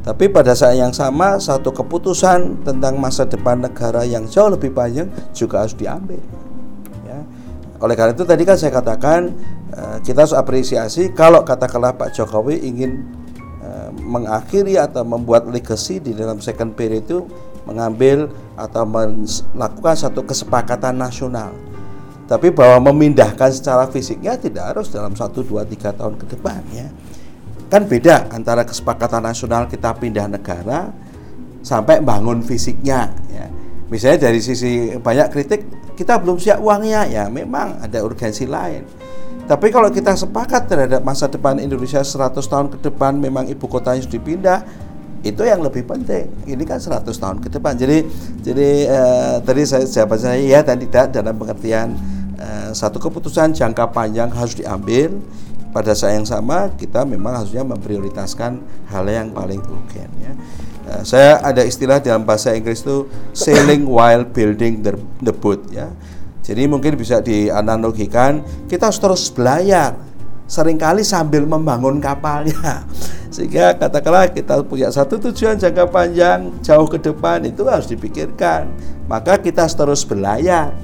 Tapi pada saat yang sama satu keputusan tentang masa depan negara yang jauh lebih panjang juga harus diambil. Oleh karena itu tadi kan saya katakan eh, kita harus apresiasi kalau katakanlah Pak Jokowi ingin eh, mengakhiri atau membuat legacy di dalam second period itu mengambil atau melakukan satu kesepakatan nasional. Tapi bahwa memindahkan secara fisiknya tidak harus dalam 1 2 3 tahun ke depan ya. Kan beda antara kesepakatan nasional kita pindah negara sampai bangun fisiknya ya. Misalnya dari sisi banyak kritik kita belum siap uangnya ya memang ada urgensi lain. Tapi kalau kita sepakat terhadap masa depan Indonesia 100 tahun ke depan memang ibu kotanya harus dipindah itu yang lebih penting. Ini kan 100 tahun ke depan. Jadi jadi eh, tadi saya jawaban saya ya dan tidak dalam pengertian eh, satu keputusan jangka panjang harus diambil pada saat yang sama kita memang harusnya memprioritaskan hal yang paling urgen ya. Eh, saya ada istilah dalam bahasa Inggris itu sailing while building the, the boat ya. Jadi mungkin bisa dianalogikan kita harus terus belayar sering kali sambil membangun kapalnya. Sehingga katakanlah kita punya satu tujuan jangka panjang jauh ke depan itu harus dipikirkan. Maka kita harus terus berlayar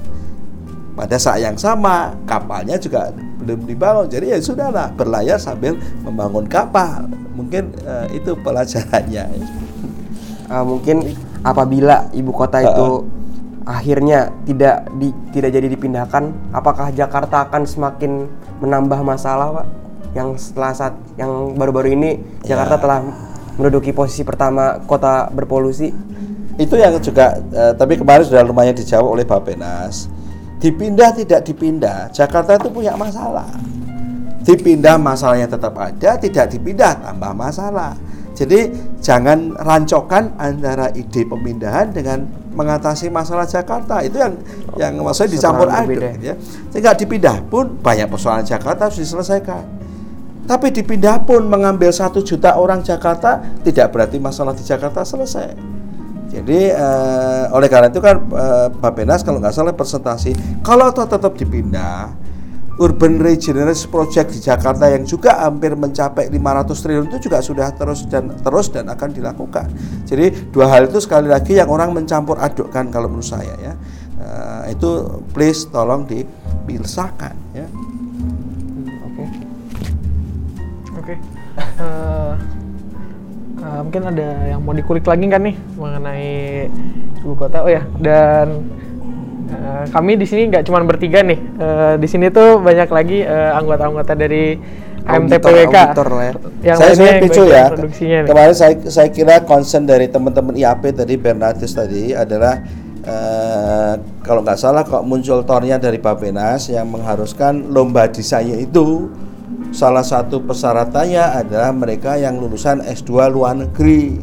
pada saat yang sama kapalnya juga belum dibangun. Jadi ya sudahlah berlayar sambil membangun kapal. Mungkin eh, itu pelajarannya Uh, mungkin apabila ibu kota itu akhirnya tidak di, tidak jadi dipindahkan, apakah Jakarta akan semakin menambah masalah, Pak? Yang setelah saat yang baru-baru ini Jakarta telah menduduki posisi pertama kota berpolusi. itu yang juga eh, tapi kemarin sudah lumayan dijawab oleh Bapenas dipindah tidak dipindah Jakarta itu punya masalah. Dipindah masalahnya tetap ada tidak dipindah tambah masalah jadi jangan rancokkan antara ide pemindahan dengan mengatasi masalah Jakarta. Itu yang yang maksudnya dicampur aduk ya. Sehingga dipindah pun banyak persoalan Jakarta harus diselesaikan. Tapi dipindah pun mengambil satu juta orang Jakarta tidak berarti masalah di Jakarta selesai. Jadi eh, oleh karena itu kan eh, Bapenas kalau nggak salah presentasi kalau toh tetap dipindah urban regeneration project di Jakarta yang juga hampir mencapai 500 triliun itu juga sudah terus dan terus dan akan dilakukan. Jadi dua hal itu sekali lagi yang orang mencampur adukkan kalau menurut saya ya. Eh, itu please tolong di tapi resahkan ya. Oke. Oke. Eh, eh, mungkin ada yang mau dikulik lagi kan nih mengenai ibu kota. Oh ya, dan eh, kami di sini nggak cuma bertiga nih. Eh, di sini tuh banyak lagi eh, anggota-anggota dari AMTPWK. auditor ya. Yang saya yang picu ya. Nih. Kemarin saya saya kira concern dari teman-teman IAP tadi Bernardus tadi adalah eh, kalau nggak salah kok muncul tornya dari Bapenas yang mengharuskan lomba desainnya itu salah satu persyaratannya adalah mereka yang lulusan S2 luar negeri.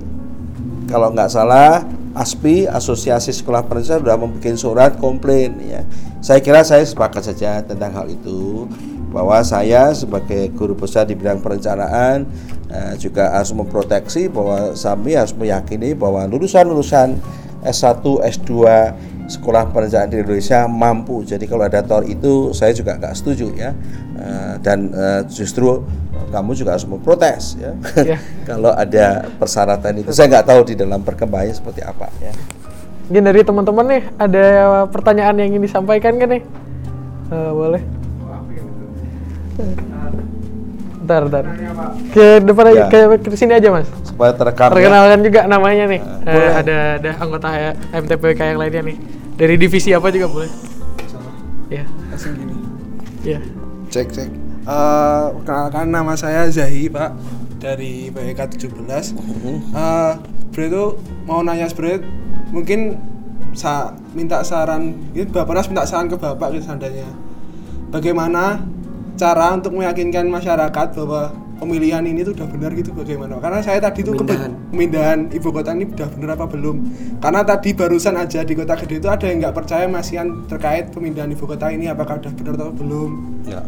Kalau nggak salah ASPI Asosiasi Sekolah Perencanaan sudah membuat surat komplain ya. Saya kira saya sepakat saja tentang hal itu bahwa saya sebagai guru besar di bidang perencanaan eh, juga harus memproteksi bahwa kami harus meyakini bahwa lulusan-lulusan S1, S2 sekolah perencanaan di Indonesia mampu. Jadi kalau ada tor itu saya juga nggak setuju ya. Eh, dan eh, justru kamu juga harus memprotes ya. Iya. kalau ada persyaratan itu saya nggak tahu di dalam perkembangannya seperti apa ya. Mungkin dari teman-teman nih ada pertanyaan yang ingin disampaikan kan nih? Eh, boleh. Bentar, bentar. Ke depan aja, Ya. ke, ke sini aja mas. Supaya terekam ya. Perkenalkan juga namanya nih. Eh, boleh. ada ada anggota MTPK yang lainnya nih. Dari divisi apa juga boleh. Ya, langsung gini ya. cek cek Perkenalkan nama saya Zahi pak dari PEK 17 Eh, beliau itu mau nanya sebenarnya mungkin sa minta saran gitu bapak Nas minta saran ke bapak gitu seandainya. Bagaimana cara untuk meyakinkan masyarakat bahwa pemilihan ini tuh udah benar gitu bagaimana? Karena saya tadi tuh Pemindahan. pemindahan ibu kota ini udah benar apa belum? Karena tadi barusan aja di kota gede itu ada yang nggak percaya masihan terkait pemindahan ibu kota ini apakah udah benar atau belum? Ya.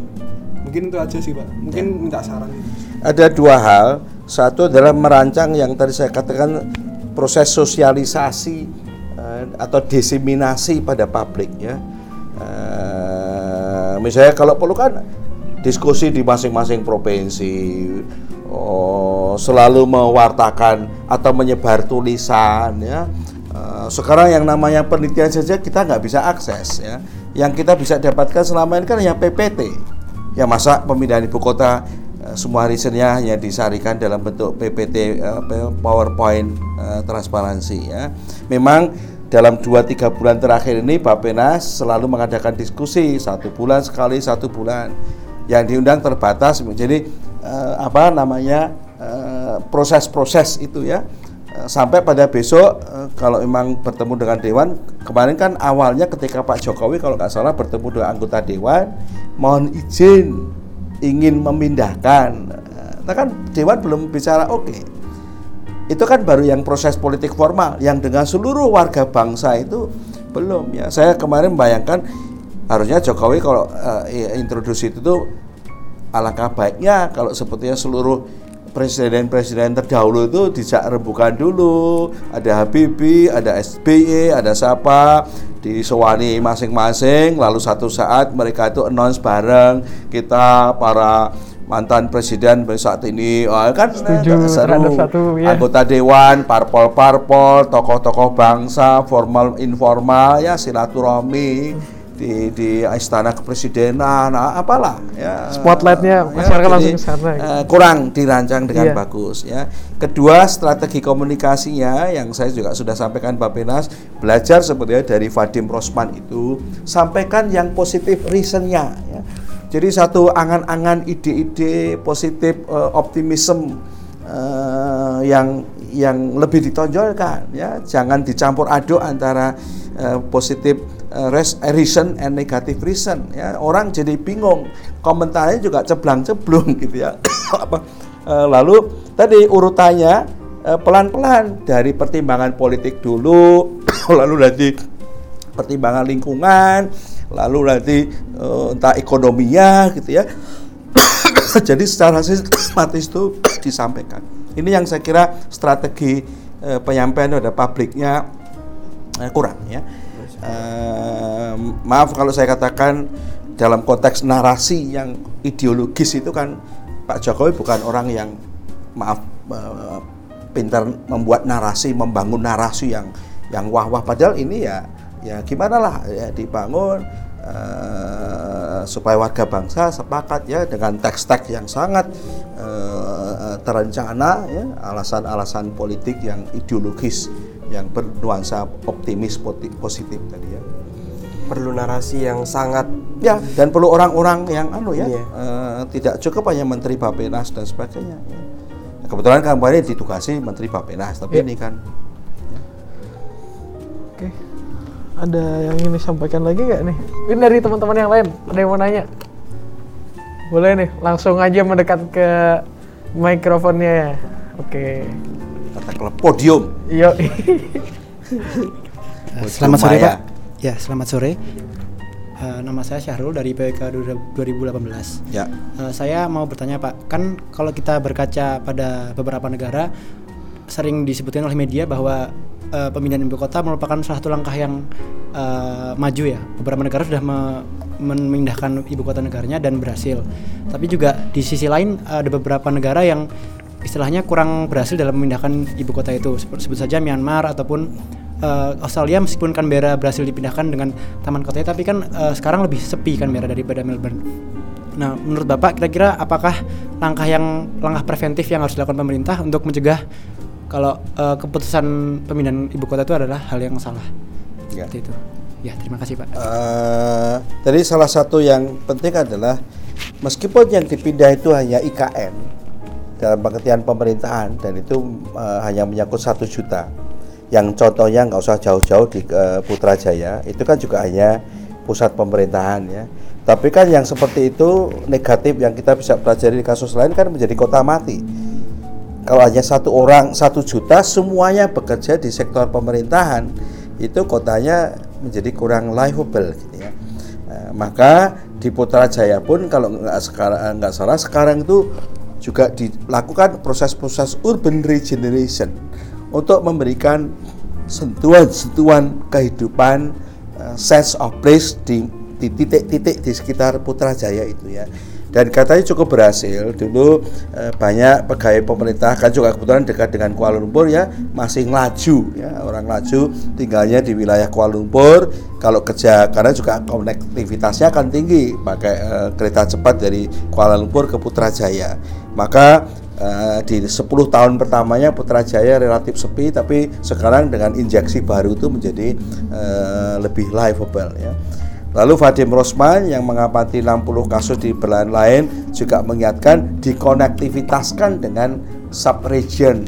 Mungkin itu aja sih pak mungkin minta saran gitu. Ada dua hal. Satu adalah merancang yang tadi saya katakan proses sosialisasi eh, atau diseminasi pada publik ya. Eh, misalnya kalau perlu kan diskusi di masing-masing provinsi, oh, selalu mewartakan atau menyebar tulisan ya. Eh, sekarang yang namanya penelitian saja kita nggak bisa akses ya. Yang kita bisa dapatkan selama ini kan hanya PPT. Ya masa pemindahan ibu kota eh, semua risetnya hanya disarikan dalam bentuk PPT eh, PowerPoint eh, transparansi ya. Memang dalam 2-3 bulan terakhir ini Bapenas selalu mengadakan diskusi satu bulan sekali satu bulan yang diundang terbatas jadi apa namanya proses-proses itu ya sampai pada besok kalau memang bertemu dengan dewan kemarin kan awalnya ketika Pak Jokowi kalau nggak salah bertemu dengan anggota dewan mohon izin ingin memindahkan. Nah kan dewan belum bicara oke. Itu kan baru yang proses politik formal yang dengan seluruh warga bangsa itu belum. Ya saya kemarin membayangkan harusnya Jokowi kalau eh, introduksi itu tuh alangkah baiknya kalau sebetulnya seluruh presiden-presiden terdahulu itu dijak rembukan dulu ada Habibie, ada SBY, ada siapa disewani masing-masing lalu satu saat mereka itu announce bareng kita para mantan presiden saat ini oh, kan Setuju seru. satu, ya. anggota dewan parpol-parpol tokoh-tokoh bangsa formal informal ya silaturahmi di di istana kepresidenan apalah ya Spotlightnya masyarakat jadi, langsung ke sana, gitu. eh, kurang dirancang dengan Iya. bagus ya kedua strategi komunikasinya yang saya juga sudah sampaikan Bapenas belajar sebetulnya dari Vadim Rosman itu sampaikan yang positif reasonnya ya jadi satu angan-angan ide-ide positif eh, optimism eh, yang yang lebih ditonjolkan ya jangan dicampur aduk antara eh, positif eh, eh, reason and negative reason ya orang jadi bingung komentarnya juga ceblang-ceblung gitu ya eh, lalu tadi urutannya pelan-pelan dari pertimbangan politik dulu lalu nanti pertimbangan lingkungan lalu nanti entah ekonominya gitu ya jadi secara sistematis itu disampaikan. Ini yang saya kira strategi penyampaian pada publiknya kurang ya. Maaf kalau saya katakan dalam konteks narasi yang ideologis itu kan Pak Jokowi bukan orang yang maaf eh, pintar membuat narasi, membangun narasi yang yang wah-wah. Padahal ini ya ya gimana lah ya dibangun eh, supaya warga bangsa sepakat ya dengan teks-teks yang sangat uh, terencana ya alasan-alasan politik yang ideologis yang bernuansa optimis positif tadi ya perlu narasi yang sangat ya dan perlu orang-orang yang anu ya Iya. eh, tidak cukup hanya menteri Bapenas dan sebagainya ya. kebetulan kemarin ditugasi menteri Bapenas tapi Iya. ini kan Oke. Ada yang ingin disampaikan lagi nggak nih? Ini dari teman-teman yang lain. Ada yang mau nanya? Boleh nih, langsung aja mendekat ke mikrofonnya ya. Oke. Kata klub podium. Eh, Selamat sore. Pak. Ya, selamat sore. Eh, nama saya Syahrul dari PWK 2018. ya Eh, saya mau bertanya Pak, kan kalau kita berkaca pada beberapa negara sering disebutkan oleh media bahwa eh, pemindahan ibu kota merupakan salah satu langkah yang eh, maju ya. Beberapa negara sudah me- memindahkan ibu kota negaranya dan berhasil. Tapi juga di sisi lain ada beberapa negara yang istilahnya kurang berhasil dalam memindahkan ibu kota itu. Sebut, saja Myanmar ataupun eh, Australia meskipun Canberra berhasil dipindahkan dengan taman kotanya tapi kan eh, sekarang lebih sepi Canberra daripada Melbourne. Nah, menurut Bapak kira-kira apakah langkah yang langkah preventif yang harus dilakukan pemerintah untuk mencegah kalau eh, keputusan pemindahan ibu kota itu adalah hal yang salah? Ya. Seperti itu. Ya, terima kasih Pak. Eh, jadi salah satu yang penting adalah meskipun yang dipindah itu hanya IKN dalam pengertian pemerintahan dan itu eh, hanya menyangkut satu juta. Yang contohnya nggak usah jauh-jauh di eh, Putrajaya itu kan juga hanya pusat pemerintahan ya. Tapi kan yang seperti itu negatif yang kita bisa pelajari di kasus lain kan menjadi kota mati. Kalau hanya satu orang satu juta semuanya bekerja di sektor pemerintahan itu kotanya menjadi kurang livable gitu ya. Eh, maka di Putrajaya pun kalau nggak sekarang nggak salah sekarang itu juga dilakukan proses-proses urban regeneration untuk memberikan sentuhan-sentuhan kehidupan eh, sense of place di di titik-titik di sekitar Putrajaya itu ya dan katanya cukup berhasil. Dulu eh, banyak pegawai pemerintah kan juga kebetulan dekat dengan Kuala Lumpur ya masih ngelaju ya orang laju tinggalnya di wilayah Kuala Lumpur. Kalau kerja karena juga konektivitasnya akan tinggi pakai eh, kereta cepat dari Kuala Lumpur ke Putrajaya. Maka eh, di 10 tahun pertamanya Putrajaya relatif sepi tapi sekarang dengan injeksi baru itu menjadi eh, lebih livable ya Lalu Vadim Rosman yang mengamati 60 kasus di belahan lain juga mengingatkan dikonektivitaskan dengan subregion.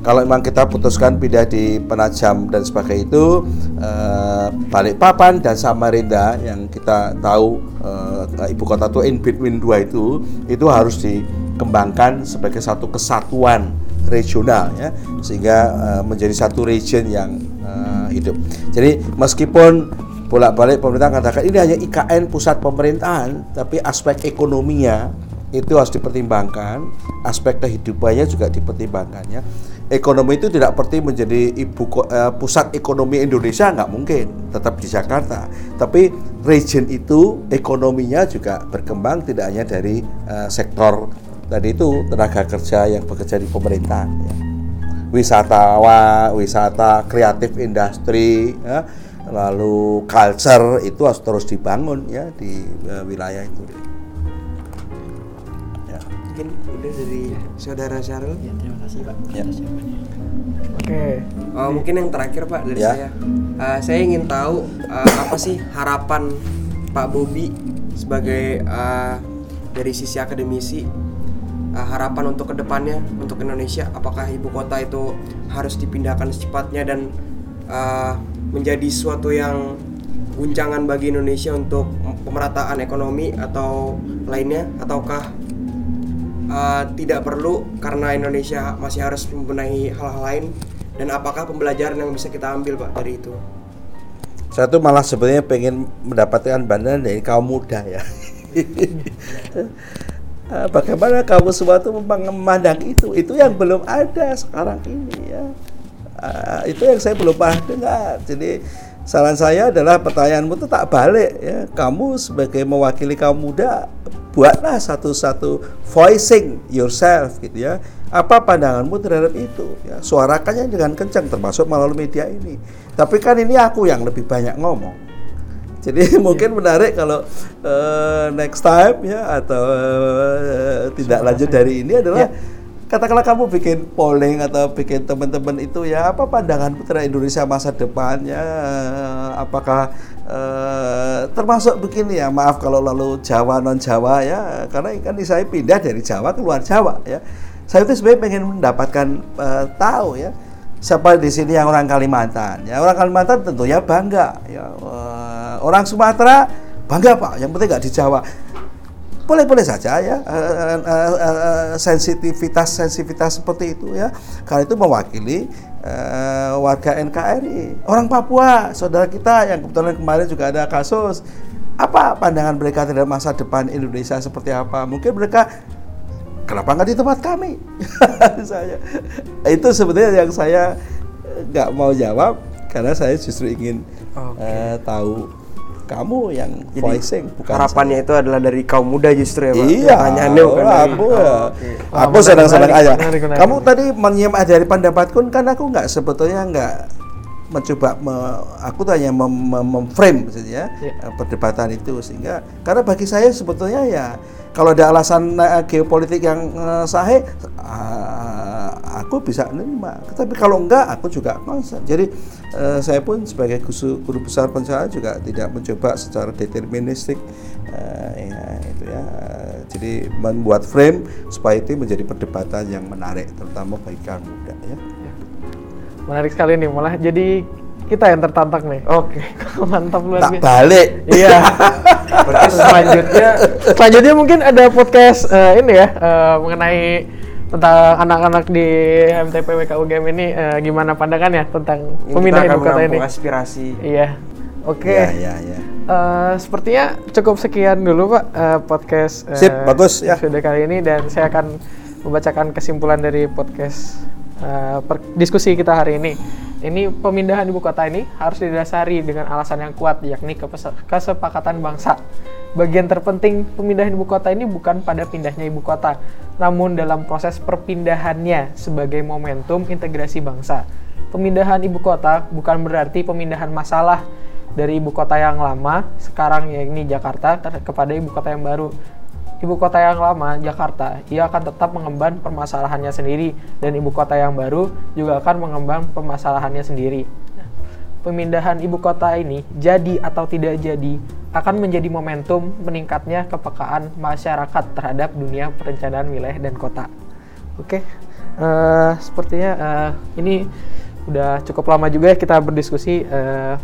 Kalau memang kita putuskan pindah di Penajam dan sebagainya itu eh, Balikpapan dan Samarinda yang kita tahu eh, ibu kota itu in between dua itu itu harus dikembangkan sebagai satu kesatuan regional ya sehingga eh, menjadi satu region yang eh, hidup. Jadi meskipun bolak-balik pemerintah katakan ini hanya IKN pusat pemerintahan, tapi aspek ekonominya itu harus dipertimbangkan, aspek kehidupannya juga dipertimbangkan ya. Ekonomi itu tidak seperti menjadi ibu eh, pusat ekonomi Indonesia nggak mungkin, tetap di Jakarta. Tapi region itu ekonominya juga berkembang tidak hanya dari eh, sektor tadi itu tenaga kerja yang bekerja di pemerintahan. Ya wisatawan, wisata kreatif industri, ya, lalu culture itu harus terus dibangun ya di eh, wilayah itu. Ya. mungkin udah dari saudara Syarul Ya, terima kasih Pak. Ya. Oke. Oh, mungkin yang terakhir Pak dari Ya. saya. Eh, saya ingin tahu eh, apa sih harapan Pak Bobi sebagai eh, dari sisi akademisi eh, harapan untuk ke depannya untuk Indonesia. Apakah ibu kota itu harus dipindahkan secepatnya dan eh, menjadi suatu yang guncangan bagi Indonesia untuk pemerataan ekonomi atau lainnya ataukah uh, tidak perlu karena Indonesia masih harus membenahi hal-hal lain dan apakah pembelajaran yang bisa kita ambil pak dari itu Saya tuh malah sebenarnya pengen mendapatkan bantuan dari kaum muda ya. Eh, Bagaimana kamu semua tuh memandang itu? Itu yang belum ada sekarang ini ya. Eh, itu yang saya belum pernah dengar. Jadi saran saya adalah pertanyaanmu itu tak balik ya. Kamu sebagai mewakili kaum muda buatlah satu-satu voicing yourself gitu ya. Apa pandanganmu terhadap itu? Ya, suarakannya dengan kencang termasuk melalui media ini. Tapi kan ini aku yang lebih banyak ngomong. Jadi mungkin menarik kalau eh, next time ya atau eh, tidak lanjut dari ini adalah katakanlah kamu bikin polling atau bikin teman-teman itu ya apa pandangan putra Indonesia masa depan ya eh, apakah eh, termasuk begini ya maaf kalau lalu Jawa non Jawa ya karena kan saya pindah dari Jawa ke luar Jawa ya. Saya itu sebenarnya pengen mendapatkan eh, tahu ya siapa di sini yang orang Kalimantan. Ya orang Kalimantan tentunya bangga. Ya eh, orang Sumatera bangga pak. Yang penting nggak di Jawa boleh-boleh saja ya eh, eh, eh, sensitivitas sensitivitas seperti itu ya. Karena itu mewakili eh, warga NKRI orang Papua saudara kita yang kebetulan kemarin juga ada kasus. Apa pandangan mereka terhadap masa depan Indonesia seperti apa? Mungkin mereka kenapa nggak di tempat kami? Saya itu sebenarnya yang saya nggak mau jawab karena saya justru ingin Oke. eh, tahu kamu yang Jadi, voicing bukan harapannya itu adalah dari kaum muda justru ya Pak? Iya, Pertanyaannya bukan oh, dari- aku Oh, ya. oke. Wah, Aku senang-senang menarik, aja. menarik, menarik. Kamu tadi menyimak dari pendapatku kan aku nggak sebetulnya nggak mencoba me- aku tuh hanya mem, mem- memframe saja Iya. eh, perdebatan itu sehingga karena bagi saya sebetulnya ya kalau ada alasan eh, geopolitik yang eh, sahih ah, aku bisa menerima tapi kalau enggak aku juga concern. Jadi eh, saya pun sebagai guru, guru besar pencerahan juga tidak mencoba secara deterministik eh, ya itu ya jadi membuat frame supaya itu menjadi perdebatan yang menarik terutama bagi kaum muda ya Menarik sekali nih, malah jadi kita yang tertantang nih. Oke. Mantap luar tak biasa. balik Iya. Selanjutnya selanjutnya mungkin ada podcast eh, ini ya eh, mengenai tentang anak-anak di MTP WKUGM ini eh, gimana pandangannya tentang pemindahan ibu kota ini. aspirasi. Iya. Oke. ya ya ya Eh, sepertinya cukup sekian dulu Pak eh, podcast eh, Sip, bagus, ya. episode kali ini dan saya akan membacakan kesimpulan dari podcast per- diskusi kita hari ini. Ini pemindahan ibu kota ini harus didasari dengan alasan yang kuat yakni kesepakatan bangsa. Bagian terpenting pemindahan ibu kota ini bukan pada pindahnya ibu kota, namun dalam proses perpindahannya sebagai momentum integrasi bangsa. Pemindahan ibu kota bukan berarti pemindahan masalah dari ibu kota yang lama sekarang yakni Jakarta kepada ibu kota yang baru. Ibu kota yang lama Jakarta ia akan tetap mengemban permasalahannya sendiri dan ibu kota yang baru juga akan mengemban permasalahannya sendiri. Pemindahan ibu kota ini jadi atau tidak jadi akan menjadi momentum meningkatnya kepekaan masyarakat terhadap dunia perencanaan wilayah dan kota. Oke, eh, sepertinya eh, ini udah cukup lama juga ya kita berdiskusi. eh,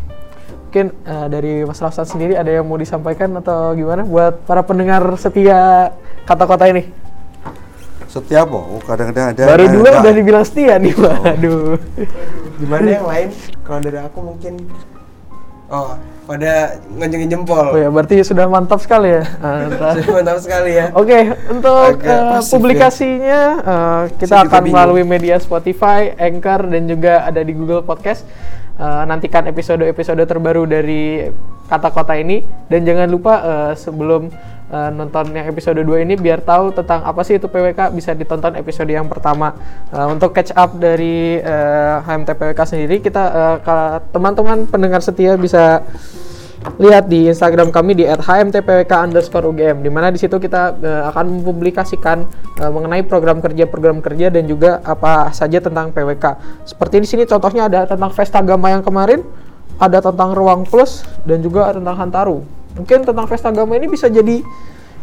mungkin eh, dari Mas Rafsan sendiri ada yang mau disampaikan atau gimana buat para pendengar setia kata kota ini? setiap oh kadang-kadang ada Baru dua udah dibilang setia nih, waduh. Gimana yang lain? Kalau dari aku mungkin Oh, pada ngonjengin jempol. Oh ya, berarti sudah mantap sekali ya. Mantap. Mantap sekali ya. Oke, untuk Agak eh, pasif ya. publikasinya eh, kita Saya akan melalui media Spotify, Anchor, dan juga ada di Google Podcast. Eh, nantikan episode-episode terbaru dari kata kota ini dan jangan lupa eh, sebelum eh, nonton yang episode 2 ini biar tahu tentang apa sih itu PWK bisa ditonton episode yang pertama. Eh, untuk catch up dari eh, HMT PWK sendiri kita eh, kalau teman-teman pendengar setia bisa lihat di Instagram kami di @hmtpwk underscore UGM di mana di situ kita eh, akan mempublikasikan eh, mengenai program kerja program kerja dan juga apa saja tentang PWK. Seperti di sini contohnya ada tentang Vesta Gama yang kemarin, ada tentang Ruang Plus dan juga tentang Hantaru. Mungkin tentang Vesta Gama ini bisa jadi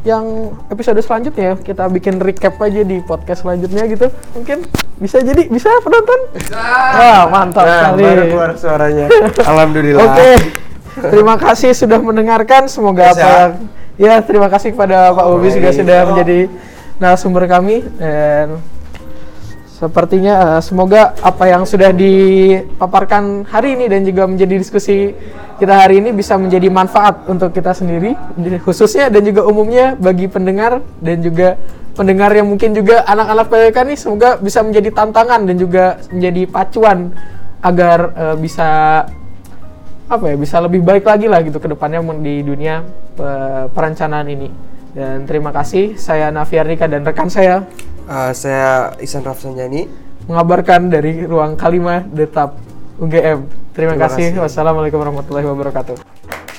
yang episode selanjutnya ya. kita bikin recap aja di podcast selanjutnya gitu mungkin bisa jadi bisa penonton wah mantap Nah, sekali baru keluar suaranya. Alhamdulillah. Oke, terima kasih sudah mendengarkan. Semoga apa yang ya terima kasih kepada Pak Bobi juga sudah menjadi narasumber kami. Dan sepertinya eh, semoga apa yang sudah dipaparkan hari ini dan juga menjadi diskusi kita hari ini bisa menjadi manfaat untuk kita sendiri di- khususnya dan juga umumnya bagi pendengar dan juga pendengar yang mungkin juga anak-anak PWK nih semoga bisa menjadi tantangan dan juga menjadi pacuan agar eh, bisa apa ya bisa lebih baik lagi lah gitu ke depannya men- di dunia eh, perencanaan ini. Dan terima kasih saya Nafiarnika dan rekan saya Uh, saya Isan Rafsanjani. mengabarkan dari ruang Kalima Detap UGM. Terima, Terima kasih. kasih. Wassalamualaikum warahmatullahi wabarakatuh.